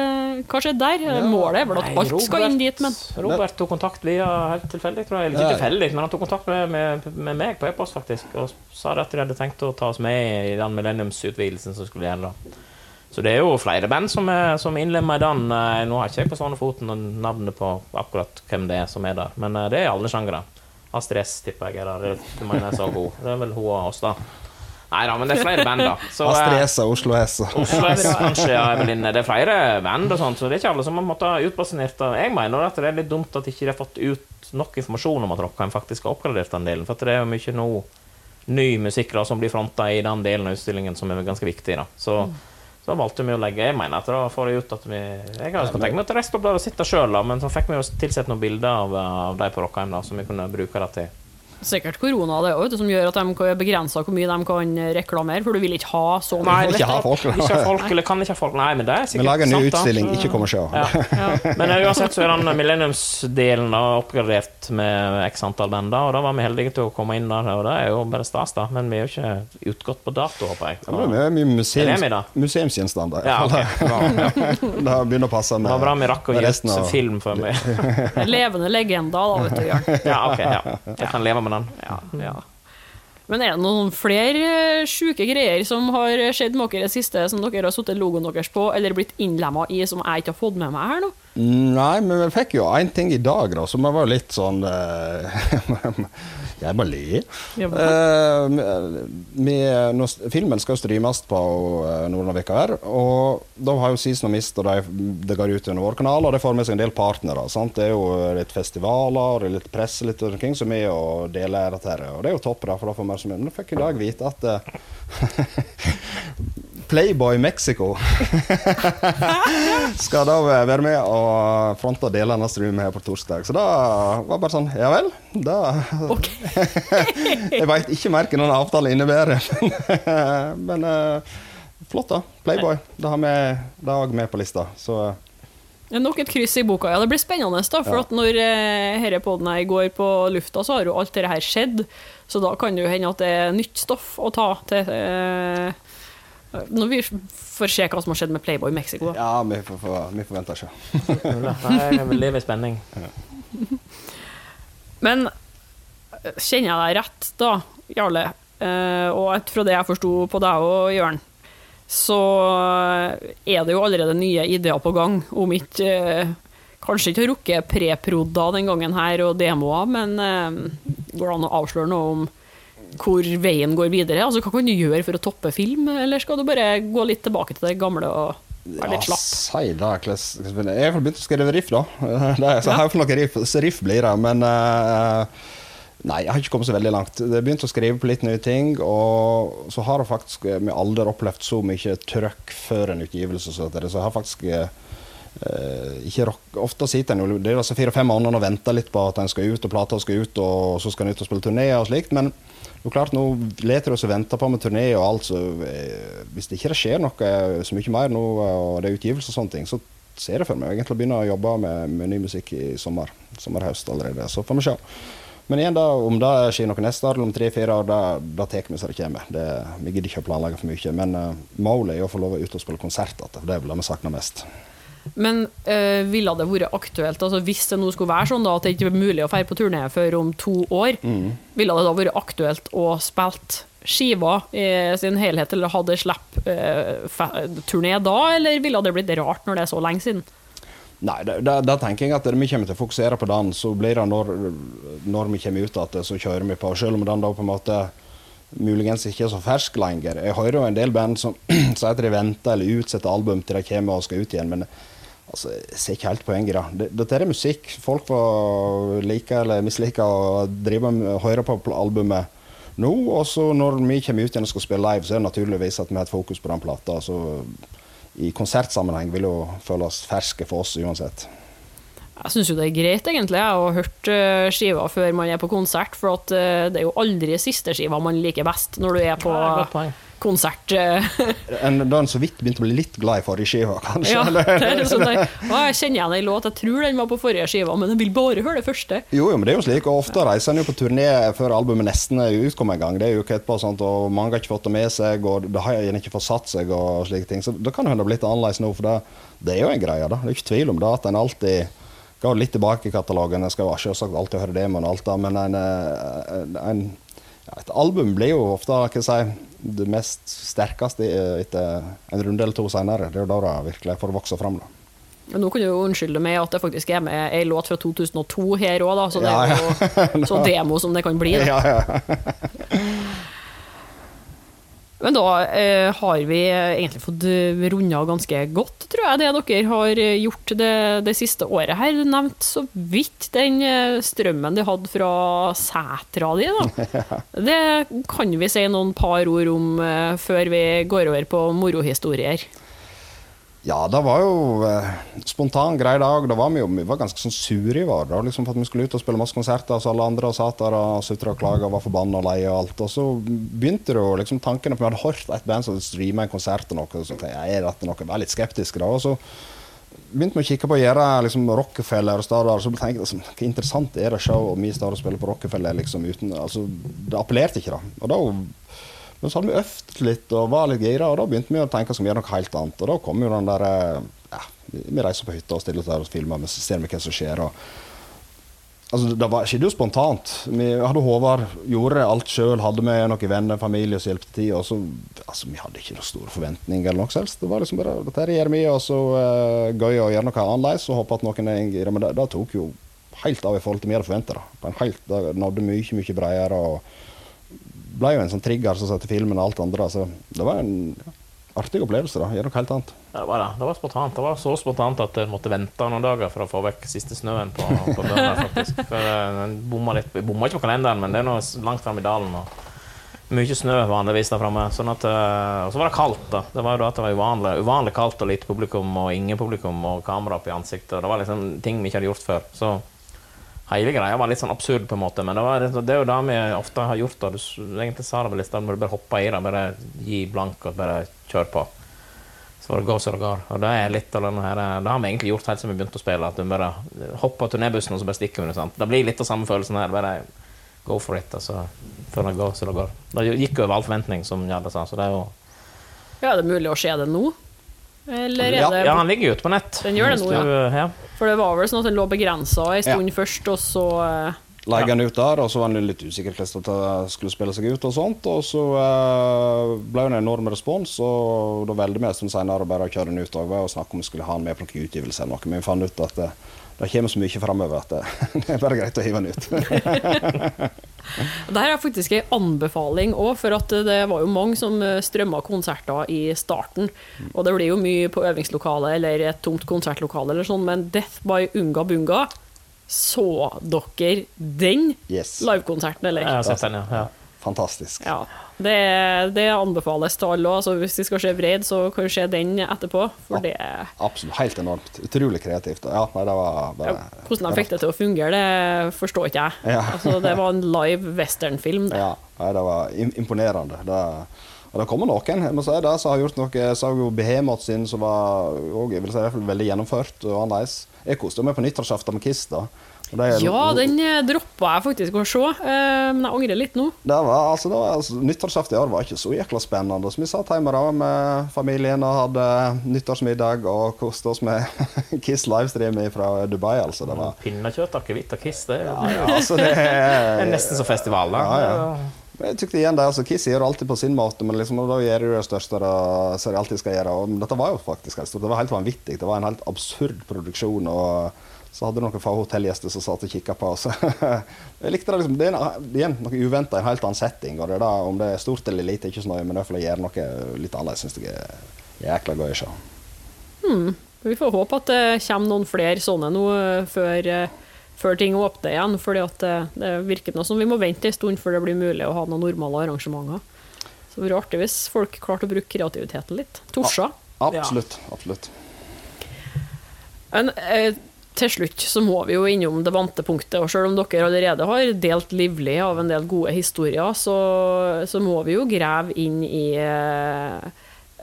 hva skjedde der? Ja, Målet er vel at alt Robert, skal inn dit, men Robert tok kontakt via helt tilfeldig, tror jeg. Eller ikke tilfeldig, men han tok kontakt med, med, med meg på e-post, faktisk. Og sa at de hadde tenkt å ta oss med i den millenniumsutvidelsen som skulle gjelde. Så det er jo flere band som er, som innlemmer i den. Eh, nå har ikke jeg på sånne foten navnet på akkurat hvem det er som er der, men eh, det er alle sjangere. Astrid S tipper jeg er der. Det mener jeg er så god. Det er vel hun og oss, da. Nei da, men det er flere band, da. Så, Astrid S og Oslo S. Oslo S, kanskje, ja, Eveline. Det er flere band og sånt, så det er ikke alle som har måttet ha utbasunert Jeg mener at det er litt dumt at de ikke har fått ut nok informasjon om at Rockheim faktisk har oppgradert den delen, for det er jo mye nå ny musikk da, som blir fronta i den delen av utstillingen som er ganske viktig. da. Så mm. Så valgte vi å legge Jeg mener at da får jeg ut at vi Jeg har tenkt meg at og sitte sjøl, men så fikk vi jo tilsett noen bilder av, av de på Rockheim da, som vi kunne bruke det til sikkert korona det også, som gjør at de kan begrense hvor mye de kan reklamere, for du vil ikke ha så mye Nei, ikke ha folk, ikke ha folk, eller kan ikke ha folk. Nei, men det er sikkert sant. Vi lager en ny utstilling, da. ikke kom og se. Ja. Ja. Men uansett så er den millenniumsdelen oppgradert med x antall band, og da var vi heldige til å komme inn der, og det er jo bare stas, da. Men vi er jo ikke utgått på dato, håper jeg. Ja, det er mye museums, museumsgjenstander. Ja, okay. *laughs* det begynner å passe med Det var bra vi rakk å gi ut film før vi *laughs* Levende legender, da, vet du. Ja, ok. Ja. Jeg kan leve med den. Ja, ja. Men er det noen flere eh, sjuke greier som har skjedd med dere i det siste, som dere har satt logoen deres på, eller blitt innlemma i, som jeg ikke har fått med meg her nå? Nei, men vi fikk jo én ting i dag, da, som var litt sånn uh, *laughs* Jeg bare ler. Uh, med, filmen skal streames på uh, Nordlandvika her, og da har jo Season of Mist og de, det går ut under vår kanal, og det får med seg en del partnere. Sant? Det er jo litt festivaler og litt presse litt omkring som er og deler dette her, og det er jo topp, da, for da får vi som Men da fikk i dag vite at *laughs* Playboy Mexico *laughs* skal da være med og fronte delene av streamen her på torsdag. Så da var bare sånn Ja vel, da. *laughs* Jeg veit ikke mer hva noen avtale innebærer. *laughs* Men uh, flott, da. Playboy. Det har vi òg med på lista. Så Det nok et kryss i boka. Ja, det blir spennende, da. For Ja. at når eh, denne poden går på lufta, så har jo alt dette her skjedd. Så da kan det jo hende at det er nytt stoff å ta til eh, Når vi får se hva som har skjedd med Playboy Mexico. Da. ja, vi får, vi får vente og se. Jeg vil leve i spenning. Men eh, kjenner jeg deg rett, da, Jarle, eh, og ut fra det jeg forsto på deg og Jørn, så er det jo allerede nye ideer på gang om ikke eh, Kanskje ikke har rukket preprodda den gangen her og demoer, men eh, går det an å avsløre noe om hvor veien går videre? Altså, Hva kan du gjøre for å toppe film, eller skal du bare gå litt tilbake til det gamle og være litt slapp? si det. Kles, jeg har begynt å skrive riff, da. *laughs* Det er, så her iallfall noen riff, riff blir det. Men uh, nei, jeg har ikke kommet så veldig langt. Jeg har begynt å skrive på litt nye ting, og så har jeg faktisk eh, med alder opplevd så mye trøkk før en utgivelse, så, jeg har faktisk Uh, ikke rock, Ofte sitter en jo det er altså fire-fem måneder og venter litt på at en skal ut, og plata skal ut, og så skal en ut og spille turné og slikt. Men det er klart, nå leter oss og venter på med turné og alt, så eh, hvis det ikke skjer noe så mye mer nå, og det er utgivelse og sånne ting, så ser jeg for meg egentlig å begynne å jobbe med, med ny musikk i sommer. Sommer-høst allerede. Så får vi se. Men igjen, da, om det skjer noe neste år eller om tre-fire år, da, tar vi så det kommer. Det, vi gidder ikke å planlegge for mye. Men uh, målet er å få lov å ut og spille konsert igjen. for Det det vi savner mest. Men øh, ville det vært aktuelt, altså hvis det nå skulle være sånn da, at det ikke er mulig å feire på turné før om to år, ville det da vært aktuelt å spilt skiva i sin helhet, eller hadde slipp eh, da, eller ville det blitt rart når det er så lenge siden? Nei, da tenker jeg at vi kommer til å fokusere på den. Så blir det når, når vi kommer ut igjen, så kjører vi på. Selv om den da på en måte muligens ikke er så fersk lenger. Jeg hører jo en del band som *clears throat* sier at de venter eller utsetter album til de kommer og skal ut igjen. men Altså, jeg ser ikke helt poenget det. Dette er musikk. Folk får like eller mislike å drive med, høre på albumet nå. Og så når vi kommer ut igjen og skal spille live, så er det naturligvis at vi har et fokus på den plata. Så i konsertsammenheng vil det jo føles ferske for oss uansett. Jeg syns jo det er greit, egentlig. Jeg har hørt eh, skiva før man er på konsert, for at, eh, det er jo aldri siste skiva man liker best når du er på Ja, konsert. *laughs* Da En, den en så vidt begynte å bli litt glad i forrige skive, kanskje. ja, det er sånn der, «Å, jeg kjenner igjen en låt, jeg tror den var på forrige skiva, men jeg vil bare høre det første. Jo, jo, men det er jo slik, og ofte reiser en jo på turné før albumet nesten er utkommet en gang. Det er jo etterpå, sånt, og mange har ikke fått det med seg, og det har gjerne ikke fått satt seg, og slike ting. Så det kan jo hende det har blitt annerledes nå, for det, det er jo en greie, da. Det er ikke tvil om det, at en alltid går litt tilbake i katalogen. Jeg skal jo selvsagt alltid høre det, men, alt da, men en, eh, en, et album blir jo ofte si, det mest sterkeste etter en runde eller to senere. Det er jo da det virkelig får vokse fram. da. Nå kan du jo unnskylde meg at det faktisk er med ei låt fra 2002 her òg, så det er jo *laughs* så demo som det kan bli. Da. Ja, ja. *laughs* Men da eh, har vi egentlig fått runda ganske godt, tror jeg, det dere har gjort det, det siste året her. Du nevnte så vidt den eh, strømmen de hadde fra setra di, da. *laughs* Det kan vi si noen par ord om eh, før vi går over på morohistorier. Ja, det var jo eh, spontan grei dag. Da var vi jo vi var ganske sånn sure i vår liksom for at vi skulle ut og spille masse konserter. Så alle andre satt der og sutra og klaga og var forbanna og lei og alt. Og så begynte jo liksom tankene på Vi hadde hørt et band som streama en konsert og noe. Så tenkte jeg, er dette noe? Vær litt skeptisk da. Og så begynte vi å kikke på å gjøre liksom, Rockefeller og steder. Så tenkte jeg liksom, hva interessant er det se om vi står og spiller på Rockefeller liksom uten altså, Det appellerte ikke, da. Og da men så hadde vi øvd litt og var litt gira, og da begynte vi å tenke som vi gjør noe helt annet. Og da kom jo den der eh, ja, Vi reiser på hytta og stiller oss der og filmer, men så ser vi hva som skjer. og Altså, Det var, skjedde jo spontant. Vi hadde Håvard, gjorde alt sjøl, hadde med noen venner, familie som hjalp til. Og så, altså, vi hadde ikke noen store forventninger eller noe helst. Det var liksom bare dette gjør vi, og så uh, gøy å gjøre noe annerledes. Og håpe at noen er gira. Men det, det tok jo helt av i forhold til vi hadde forventa. Det nådde mye, mye bredere. og ble jo en sånn trigger som satte filmen og alt andre. Så det var en artig opplevelse. da, Gjør noe helt annet. Det var det. Det var spontant. Det var så spontant at jeg måtte vente noen dager for å få vekk siste snøen på, på Bømmer, faktisk. For eh, den bomma litt. Jeg bomma ikke på kalenderen, men det er nå langt fram i dalen. Og mye snø vanligvis der framme. Sånn eh, og så var det kaldt. da. Det var jo at det var uvanlig, uvanlig kaldt og lite publikum og ingen publikum og kamera opp i ansiktet. Det var liksom ting vi ikke hadde gjort før. Så hele greia var litt sånn absurd, på en måte. Men det, var, det er jo det vi ofte har gjort. da. Du, egentlig sa det vel i stad, må du bare hoppe i det. Bare gi blank og bare kjøre på. Så var det gå så det går. Og det er litt av denne her, det har vi egentlig gjort helt siden vi begynte å spille. At du bare hopper turnébussen og så bare stikker vi. Det blir litt av samme følelsen her. bare go for it. Altså, før det går så det går. Det gikk over all forventning, som Jarle sa. Så det er jo Ja, er det mulig å se det nå? Eller er Ja, Ja, han ligger ute på nett. Den gjør det nå, du- ja. For det var vel sånn at den lå begrensa en stund først, og så eh, ja. han ut der, og så var han litt usikker hvordan det skulle spille seg ut. Og sånt, og så eh, ble det en enorm respons, og da valgte vi en stund senere bare å kjøre den ut og og snakke om vi skulle ha den med på noen utgivelse eller noe. Men vi fant ut at det, det kommer så mye framover at det, *laughs* det er bare greit å hive den ut. *laughs* Det her er faktisk en anbefaling òg, for at det var jo mange som strømma konserter i starten. Og det blir jo mye på øvingslokale eller et tomt konsertlokale eller sånn, men Death by Unga Bunga Så dere den Yes. livekonserten, eller? Jeg har sett den, ja. ja. Fantastisk. Ja, det, det anbefales til alle. Altså, hvis de skal se Vreid, så kan du se den etterpå. For det Absolutt. Helt enormt. Utrolig kreativt. Ja, det var ja, Hvordan de fikk det til å fungere, det forstår ikke jeg. Ja. Altså, det var en live westernfilm. det. Ja, det var imponerende. Det, og det kommer noen jeg må si det, som har gjort noe. Jeg så jo Behemot sin, som var også, si, veldig gjennomført og annerledes. Jeg koste meg på nyttårsaften med Kiss. da. Ja, den eh, droppa jeg faktisk å se, eh, men jeg angrer litt nå. Det var, altså, det var, altså, Nyttårsaften i år var ikke så jækla spennende. Så vi satt hjemme da med familien og hadde nyttårsmiddag og koste oss med *laughs* Kiss livestream fra Dubai. altså. Det var Pinnekjøtt, akevitt og kiss, det er, jo- ja, altså, det *laughs* det er nesten som festival. da. Ja, ja. Men Jeg tykte igjen det, altså Kiss gjør det alltid på sin måte, men liksom, da gjør de det største da, som de alltid skal gjøre. Og dette var jo faktisk helt stort. Det var helt vanvittig. Det var en helt absurd produksjon. og så hadde noen få hotellgjester som satt og kikka på oss. *laughs* jeg likte det liksom, det er igjen noe uventa, en helt annen setting. og det er da, Om det er stort eller lite, ikke så nøye, men det er for å gjøre noe litt annerledes syns jeg er jækla gøy å se. Vi får håpe at det kommer noen flere sånne nå eh, før, eh, før ting åpner igjen. at det, det virker noe som vi må vente en stund før det blir mulig å ha noen normale arrangementer. Så det blir artig hvis folk klarte å bruke kreativiteten litt. Torsa. Absolutt. absolutt. En, eh, til slutt så må vi jo innom det vante punktet, og selv om dere allerede har delt livlig av en del gode historier, så, så må vi jo grave inn i eh,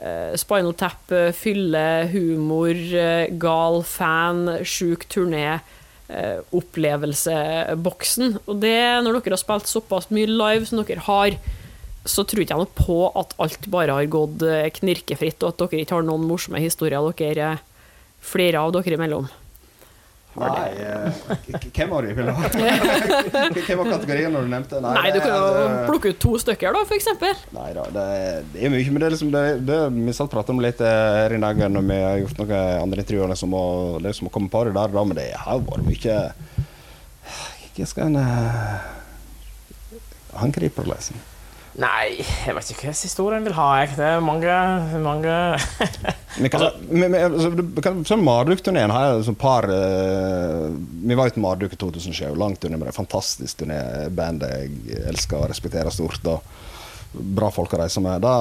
eh, Spinal Tap, eh, fylle, humor, eh, gal fan, sjuk turné, eh, opplevelseboksen. Og det, når dere har spilt såpass mye live som dere har, så tror ikke jeg noe på at alt bare har gått knirkefritt, og at dere ikke har noen morsomme historier dere flirer av dere imellom. Nei, eh, k- hvem det vi ville ha? *laughs* Hvem var kategorien når du nevnte? Nei, du kan er- jo plukke ut to stykker, da, eksempel. Nei da, det, er- det er mye. Men det er liksom det, det vi satt og pratet om litt eh, her i dag når vi har gjort noen andre intervjuer liksom, og det som å komme på det der, da, men det har vært mye Hva skal en angripe liksom? Nei, jeg vet ikke hva historien vil ha. Jeg. Det er mange, mange *laughs* Vi kan, altså, kan, sånn Marduk-turneen har jeg et par uh, Vi var ute Marduk i 2007, lang turné med det. Fantastisk turné. Bandet jeg elsker og respekterer stort. Og bra folk å reise med. Da,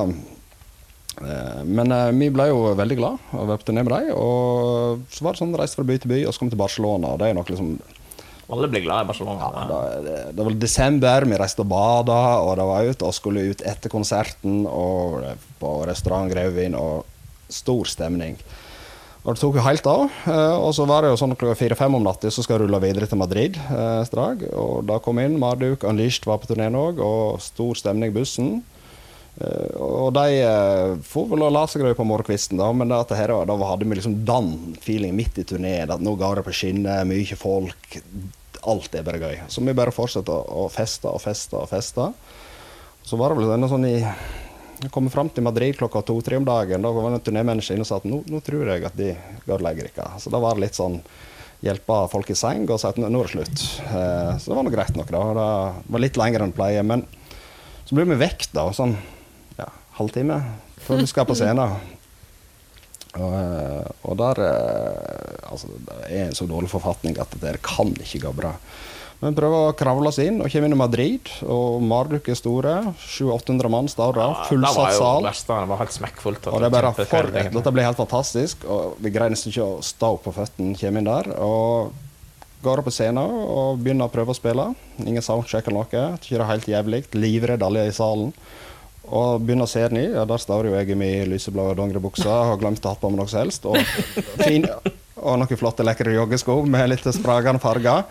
uh, men uh, vi ble jo veldig glad av å være på turné med dem. Og så var det sånn reiste fra by til by, og så kom vi til Barcelona. Og det er nok liksom Alle blir glad i Barcelona. ja, da, det, det var desember, vi reiste og bada, og det var ut, og skulle ut etter konserten og på restaurant Grauvin, og stor stemning. Og det tok jo helt av. eh, Og så var det jo sånn klokka fire-fem om natta så skal jeg rulle videre til Madrid. eh, strag, Og da kom inn. Marduk Unleashed var på turneen òg, og stor stemning i bussen. Eh, og de uh, får vel og la seg på morgenkvisten, da, men at her, da hadde vi liksom den feeling midt i turneen. At nå går det på skinner, mye folk. Alt er bare gøy. Så vi bare fortsetter å, å feste og feste og feste. Så var det vel denne sånn i Jeg kom fram til Madrid klokka to-tre om dagen. Da var det en turnémenneske inne og sa at nå, nå tror jeg at de går og legger dere. Så da var det litt sånn hjelpe folk i seng og si at nå er det slutt. Eh, så det var nå greit nok, da. Det var litt lenger enn pleie. Men så blir vi vekk, da. Sånn halvtime før vi skal på *laughs* scenen. Og, eh, og der eh, Altså, det er en så dårlig forfatning at det der kan ikke gå bra. Men prøver å kravle oss inn, og kommer inn i Madrid. Og Marduk er store. 700-800 mann står der. Fullsatt sal. Det var helt smekkfullt. Og det er bare for, dette blir helt fantastisk. Og vi greier nesten ikke å stå på føttene, kommer inn der. Og går opp på scenen og begynner å prøve å spille. Ingen soundcheck eller noe. Ikke det er helt jævlig. Livredd alle i salen. Og begynner å se den i, ja, der står jo jeg i min lyseblå dongeribukse og har glemt å ha på meg noe som helst. Og, *laughs* fin, og noen flotte, lekre joggesko med litt spragende farger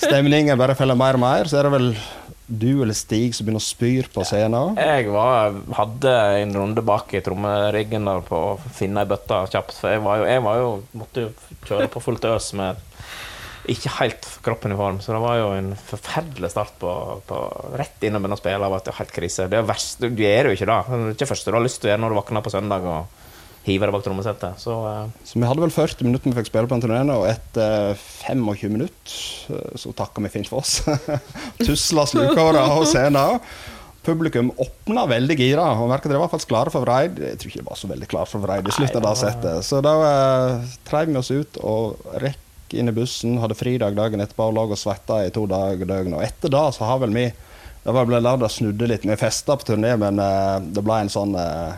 stemningen bare feller mer og mer, så er det vel du eller Stig som begynner å spyr på scenen? Jeg var, hadde en runde bak i trommeriggen på å finne ei bøtte kjapt. For jeg, var jo, jeg var jo, måtte jo kjøre på fullt øs med ikke helt kroppen i form. Så det var jo en forferdelig start på, på rett inn og begynne å spille. Det var helt krise. Det er verst, du gjør jo ikke det. Det er ikke det første du har lyst til å gjøre når du våkner på søndag. og hive deg bak trommesettet. Så, uh... så, vi hadde vel 40 minutter vi fikk spille på turneen, og etter 25 minutter eh, så takka vi fint for oss. *laughs* Tusla slukåra og scenen. Publikum åpna veldig gira, og merket de var faktisk klare for Vreid. Jeg tror ikke de var så veldig klare for Vreid i slutten av settet. Så da uh, treiv vi oss ut og inn i bussen, hadde fridag dagen etterpå og lå og svetta i to dager døgn. Og etter det så har vel vi Det ble lørdag snudde litt. Vi festa på turné, men uh, det ble en sånn uh,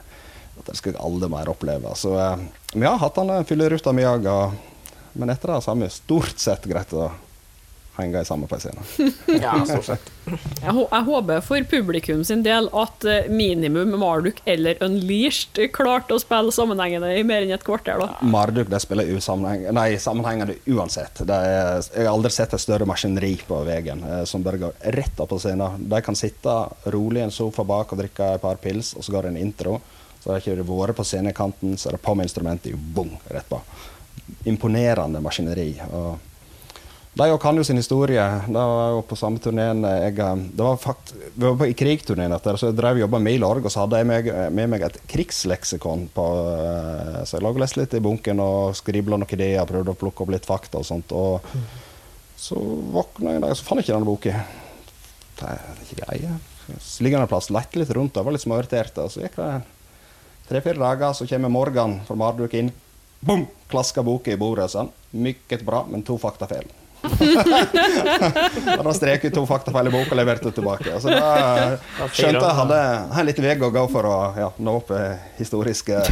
at det skal jeg aldri mer oppleve. Så uh, vi har hatt den fylleruta mi òg, men etter det så har vi stort sett greit å henge sammen på scenen. *laughs* ja, stort sett. Jeg, jeg, håper for publikum sin del at eh, minimum Marduk eller Unleashed klarte å spille sammenhengende i mer enn et kvarter. da. Marduk det spiller usammenheng nei, sammenhengende uansett. Er, jeg har aldri sett et større maskineri på veien eh, som bare går rett opp på scenen. De kan sitte rolig i en sofa bak og drikke et par pils, og så går det en intro. Så har ikke vært på scenekanten, så er det på med instrumentet, bong, rett på. Imponerende maskineri. og de kan jo sin historie. Det var jo på samme turneen jeg, det var fakt, Vi var på, i krigturneen etter, så jeg drev jobba med Milorg, og så hadde jeg med, med meg et krigsleksikon. På, eh, så jeg og leste litt i bunken og skribla noen ideer, prøvde å plukke opp litt fakta og sånt. Og så våkna jeg en dag, så fant jeg ikke denne boka. Det er ikke greie. Så ligger den en plass, lette litt rundt, jeg var litt småirritert. Så gikk det Tre-fire dager, så kommer Morgan fra Marduk inn. Bom! Klasker boka i bordet. sånn. Mykket bra, men to *laughs* faktafeil. da strek ut to faktafeil i boka og levert det tilbake. Så da skjønte jeg hadde en liten vei å gå for å ja, nå opp historiske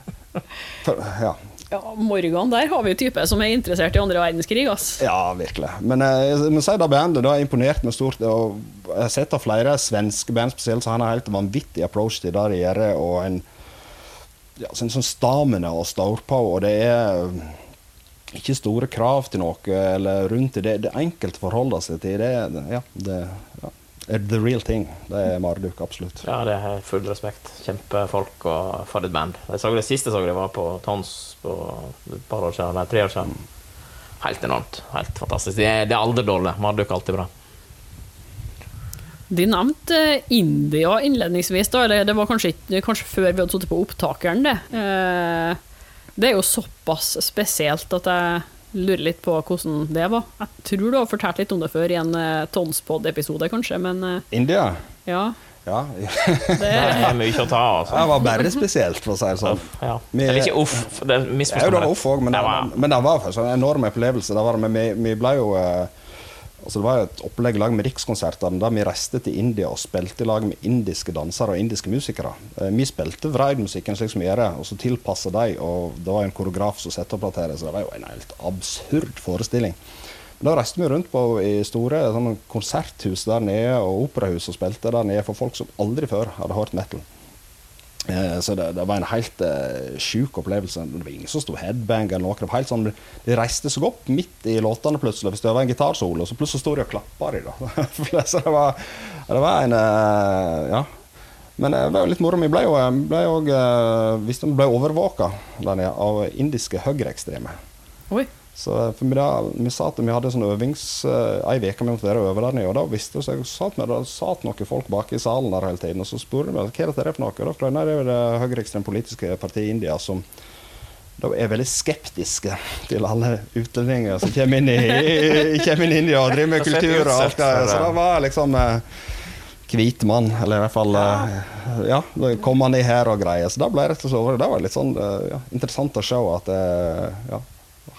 *laughs* for, ja. ja. Morgan, der har vi en type som er interessert i andre verdenskrig. Ass. Ja, virkelig. Men eh, jeg må si det bandet da har imponert meg stort. Og jeg har sett av flere svenske band spesielt, så han har helt vanvittig approach til det de gjør. og en ja, sånn, sånn stamina å stå på, og det er ikke store krav til noe eller rundt det. Det er enkelt å forholde seg til. Det, ja, det ja, the real thing. Det er Marduk, absolutt. Ja, det er full respekt. Kjempefolk og for et band. Jeg så det siste så det var på Tons på et par år siden, eller tre år siden. Helt enormt. Helt fantastisk. Det er, det er aldri dårlig. Marduk er alltid bra. De nevnte India innledningsvis. Da, eller det var kanskje, kanskje før vi hadde sittet på opptakeren. Det. Eh, det er jo såpass spesielt at jeg lurer litt på hvordan det var. Jeg tror du har fortalt litt om det før i en uh, Tonspod-episode, kanskje, men uh, India? Ja. Ja. *laughs* det er mye å ta av. Altså. Det var bare spesielt, for å si det sånn. Ja. Eller ikke uff. Det misforstår jeg. Ja, det var uff òg, men, det var, men det var en enorm opplevelse. Det var, vi, vi ble jo uh, Altså det var et opplegg lag med Rikskonsertene der vi reiste til India og spilte i lag med indiske dansere og indiske musikere. Eh, vi spilte Vreid-musikken slik som vi gjør det, og så tilpassa de. Og det var en koreograf som satte opp dette, så det var jo en helt absurd forestilling. Men da reiste vi rundt på i store sånn, konserthus der nede og operahus og spilte der nede for folk som aldri før hadde hørt metal. Eh, så det, det, var en helt uh, sjuk opplevelse. Det var ingen som sto headbang eller noe. Helt sånn, de reiste seg opp midt i låtene plutselig hvis det var en gitarsolo, så plutselig sto de og klappa de. da. *laughs* så det var, det var en uh, Ja. Men det var jo litt moro. Vi ble jo, ble jo uh, ble overvåka av indiske høyreekstreme. Oi. Så for vi, da, vi sa at vi hadde sånn øvings uh, ei uke måtte være over der nede, og da visste vi at det satt noen folk bak i salen der hele tiden. Og så spurte vi hva er dette for noe. Og da forklarte det er det høyreekstreme politiske partiet i India som da er veldig skeptiske til alle utlendinger som kommer inn i, kommer inn i India og driver med kultur og alt det. Så det var liksom uh, hvit mann, eller i hvert fall Ja, Ja, kom han ned her og greier. Så da ble jeg rett og slett Det var litt sånn ja, interessant å se at ja,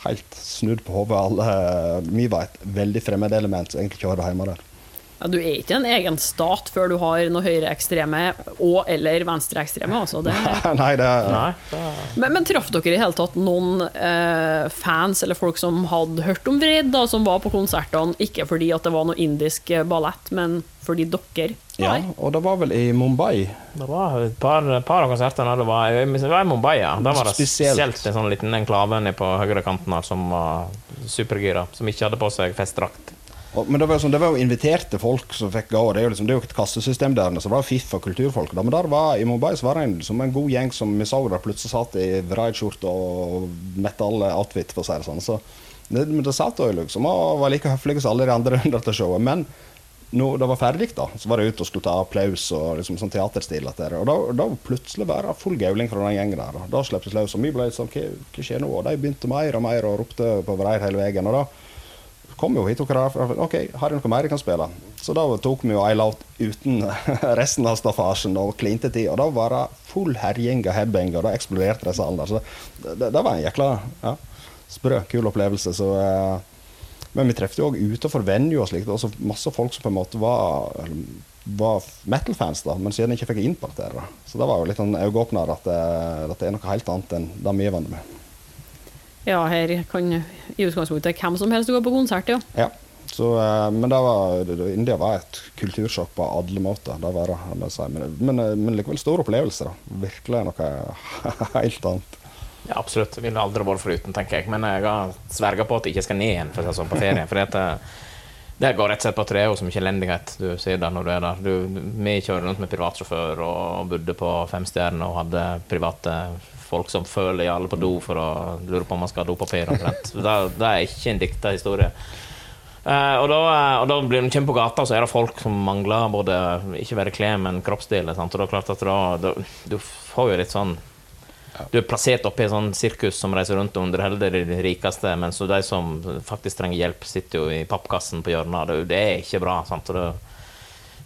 helt snudd på hodet. Vi var et veldig fremmedelement som egentlig ikke hørte hjemme der. Ja, du er ikke en egen stat før du har noe høyreekstreme og- eller venstreekstreme. Altså. Det... *laughs* Nei, det Nei, det, Men, men traff dere i hele tatt noen eh, fans eller folk som hadde hørt om Vred, da, som var på konsertene, ikke fordi at det var noe indisk eh, ballett, men fordi dere Ja, og det var vel i Mumbai. det var et par, par av konsertene det var, det var i Mumbai, ja. Da var det Spesielt. spesielt en sånn liten enklave nede på høyrekanten her som var supergira, som ikke hadde på seg festdrakt. Og, men det var, sånn, det var jo inviterte folk som fikk gå. Det liksom, det er jo et kassesystem der, så det var fiff og kulturfolk. Da. Men der var, i Mumbai så var det en, som en god gjeng som vi så der plutselig satt i Vraid-skjorte og metal-outfit, for å si det sånn. Så det, det satt jo liksom og var like høflige som alle de andre *laughs* under dette showet. Men når det var ferdig, da, så var det ut og skulle ta applaus og liksom sånn teaterstil. at det er. Og da, da plutselig det full gauling fra den gjengen der. Da slippes løs. Og vi ble sånn Hva, hva skjer nå? Og de begynte mer og mer og ropte på hverandre hele veien. Og da kom jo hit og kra- OK, har dere noe mer jeg kan spille? Så da tok vi jo ei låt uten *laughs* resten av staffasjen og klinte til. Og da var det full herjing av headbang, og da eksploderte det alle der. Så det, det, var en jækla ja, sprø, kul opplevelse. Så eh, men vi trefte jo òg utenfor venue og slikt. Også masse folk som på en måte var, var metal-fans, da, men siden ikke fikk inn på dette. her, da. Så det var jo litt en øyeåpner at, det- at det er noe helt annet enn det vi er vant med. Ja, her kan i utgangspunktet hvem som helst gå på konsert, ja. Ja. Så, eh, men det var, India var et kultursjokk på alle måter. Det var det, si. Men, men, men likevel stor opplevelse. da. Virkelig noe *laughs* helt annet. Ja, absolutt. Jeg ville aldri vært foruten, tenker jeg. Men jeg har sverga på at jeg ikke skal ned igjen for sånn, på ferie. For det, det går rett og slett på tre år som ikke elendighet du ser det når du er der. Du, vi kjører rundt med privatsjåfør og bodde på femstjerner og hadde private folk som føler alle på do for å lure på om man skal ha dopapir. omtrent. Det, det er ikke en dikta historie. Uh, og, da, og da blir du kommer på gata, så er det folk som mangler både ikke bare klær, men kroppsdel. Sant? Og da er det klart at da, da, du får jo litt sånn Du er plassert oppi et sånn sirkus som reiser rundt og underholder de rikeste, mens de som faktisk trenger hjelp, sitter jo i pappkassen på hjørnet. Det, det er ikke bra. Sant? Og det,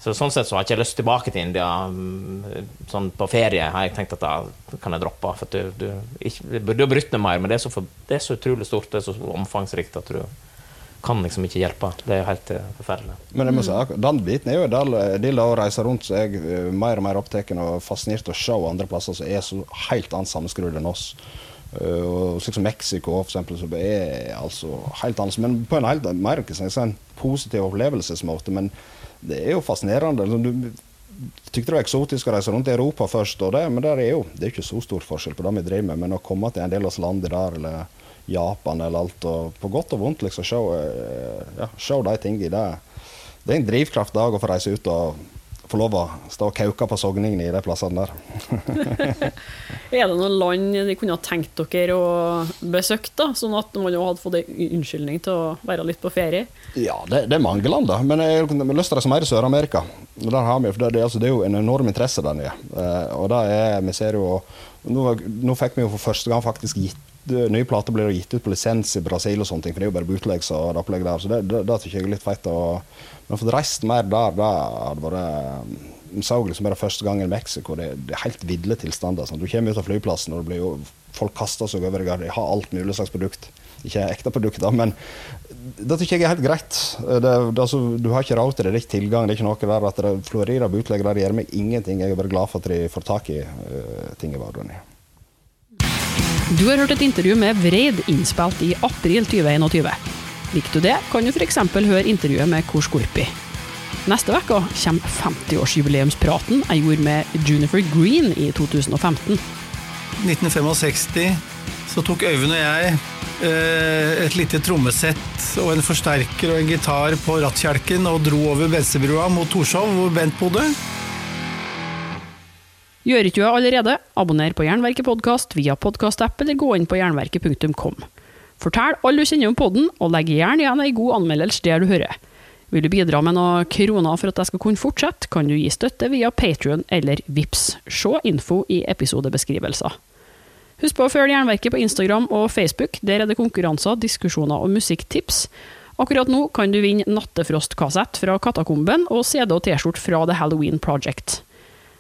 så sånn sett så har jeg ikke lyst tilbake til India mm, sånn på ferie. har jeg tenkt at da kan jeg droppe. For du, du, ikke, burde jo brytt ned mer, men det er, for, det er så utrolig stort det er så omfangsrikt at du kan liksom ikke hjelpe. Det er jo helt eh, forferdelig. Men jeg må si, den biten er jo del, av å reise rundt, så jeg er mer og mer opptatt og fascinert av å se andre plasser som er så helt annet sammenskrudd enn oss. Uh, og slik som Mexico, for eksempel, så er altså helt annet, Men på en helt mer sånn positiv opplevelsesmåte. Men det er jo fascinerende. Du, Tykte det var eksotisk å reise rundt i Europa først, og det, men der er jo, det er ikke så stor forskjell på det vi driver med. Men å komme til en del av landet der, eller Japan eller alt, og på godt og vondt, liksom, se, eh, ja, de tingene det, det er en drivkraft dag å få reise ut og få lov å stå og kauke på sogningene i de plassene der. *laughs* Er det noen land de kunne ha tenkt dere å besøke, da? Sånn at man hadde fått en unnskyldning til å være litt på ferie? Ja, det, det er mange land, da. Men jeg har lyst til å reise mer i Sør-Amerika. Det, det, altså, det er jo en enorm interesse der nede. Eh, og det er, vi ser jo nå, nå fikk vi jo for første gang faktisk gitt Nye plater blir gitt ut på lisens i Brasil og sånne ting, for det er jo bare bootlegs og det opplegget der. Så det, det, det tykker jeg er litt feit. Og, men fått reist mer der, det hadde vært Vi så liksom bare første gang i Mexico. Det, det er helt ville tilstander. Sånn. Du kommer ut av flyplassen, og det blir jo, folk kaster seg over deg. De har alt mulig slags produkt. Ikke ekte produkter, men det syns jeg er helt greit. Det, det, altså, du har ikke råd til det, det er ikke tilgang. Det er ikke noe der at det Florida bootlegger Det gjør meg ingenting. Jeg er bare glad for at de får tak i uh, i hverdagen. Du har hørt et intervju med Vreid innspilt i april 2021. Liker du det, kan du f.eks. høre intervjuet med Kor Skorpi. Neste uke kommer 50-årsjubileumspraten jeg gjorde med Junifer Green i 2015. 1965 så tok Øyvind og jeg eh, et lite trommesett og en forsterker og en gitar på rattkjelken og dro over Bensebrua mot Torshov, hvor Bent bodde. Gjør ikke du det allerede, abonner på Jernverket podkast via podkastapp eller gå inn på jernverket.kom. Fortell alle du kjenner om podden, og legg gjerne igjen ei god anmeldelse der du hører. Vil du bidra med noen kroner for at jeg skal kunne fortsette, kan du gi støtte via Patrion eller Vips. Se info i episodebeskrivelser. Husk på å følge Jernverket på Instagram og Facebook. Der er det konkurranser, diskusjoner og musikktips. Akkurat nå kan du vinne Nattefrost-kassett fra Katakomben og CD og T-skjorte fra The Halloween Project.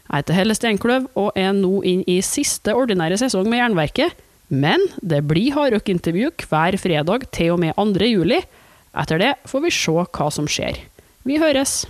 Jeg heter Helle Steinkløv og er nå inn i siste ordinære sesong med Jernverket. Men det blir hardrockintervju hver fredag til og med 2. juli. Etter det får vi se hva som skjer. Vi høres!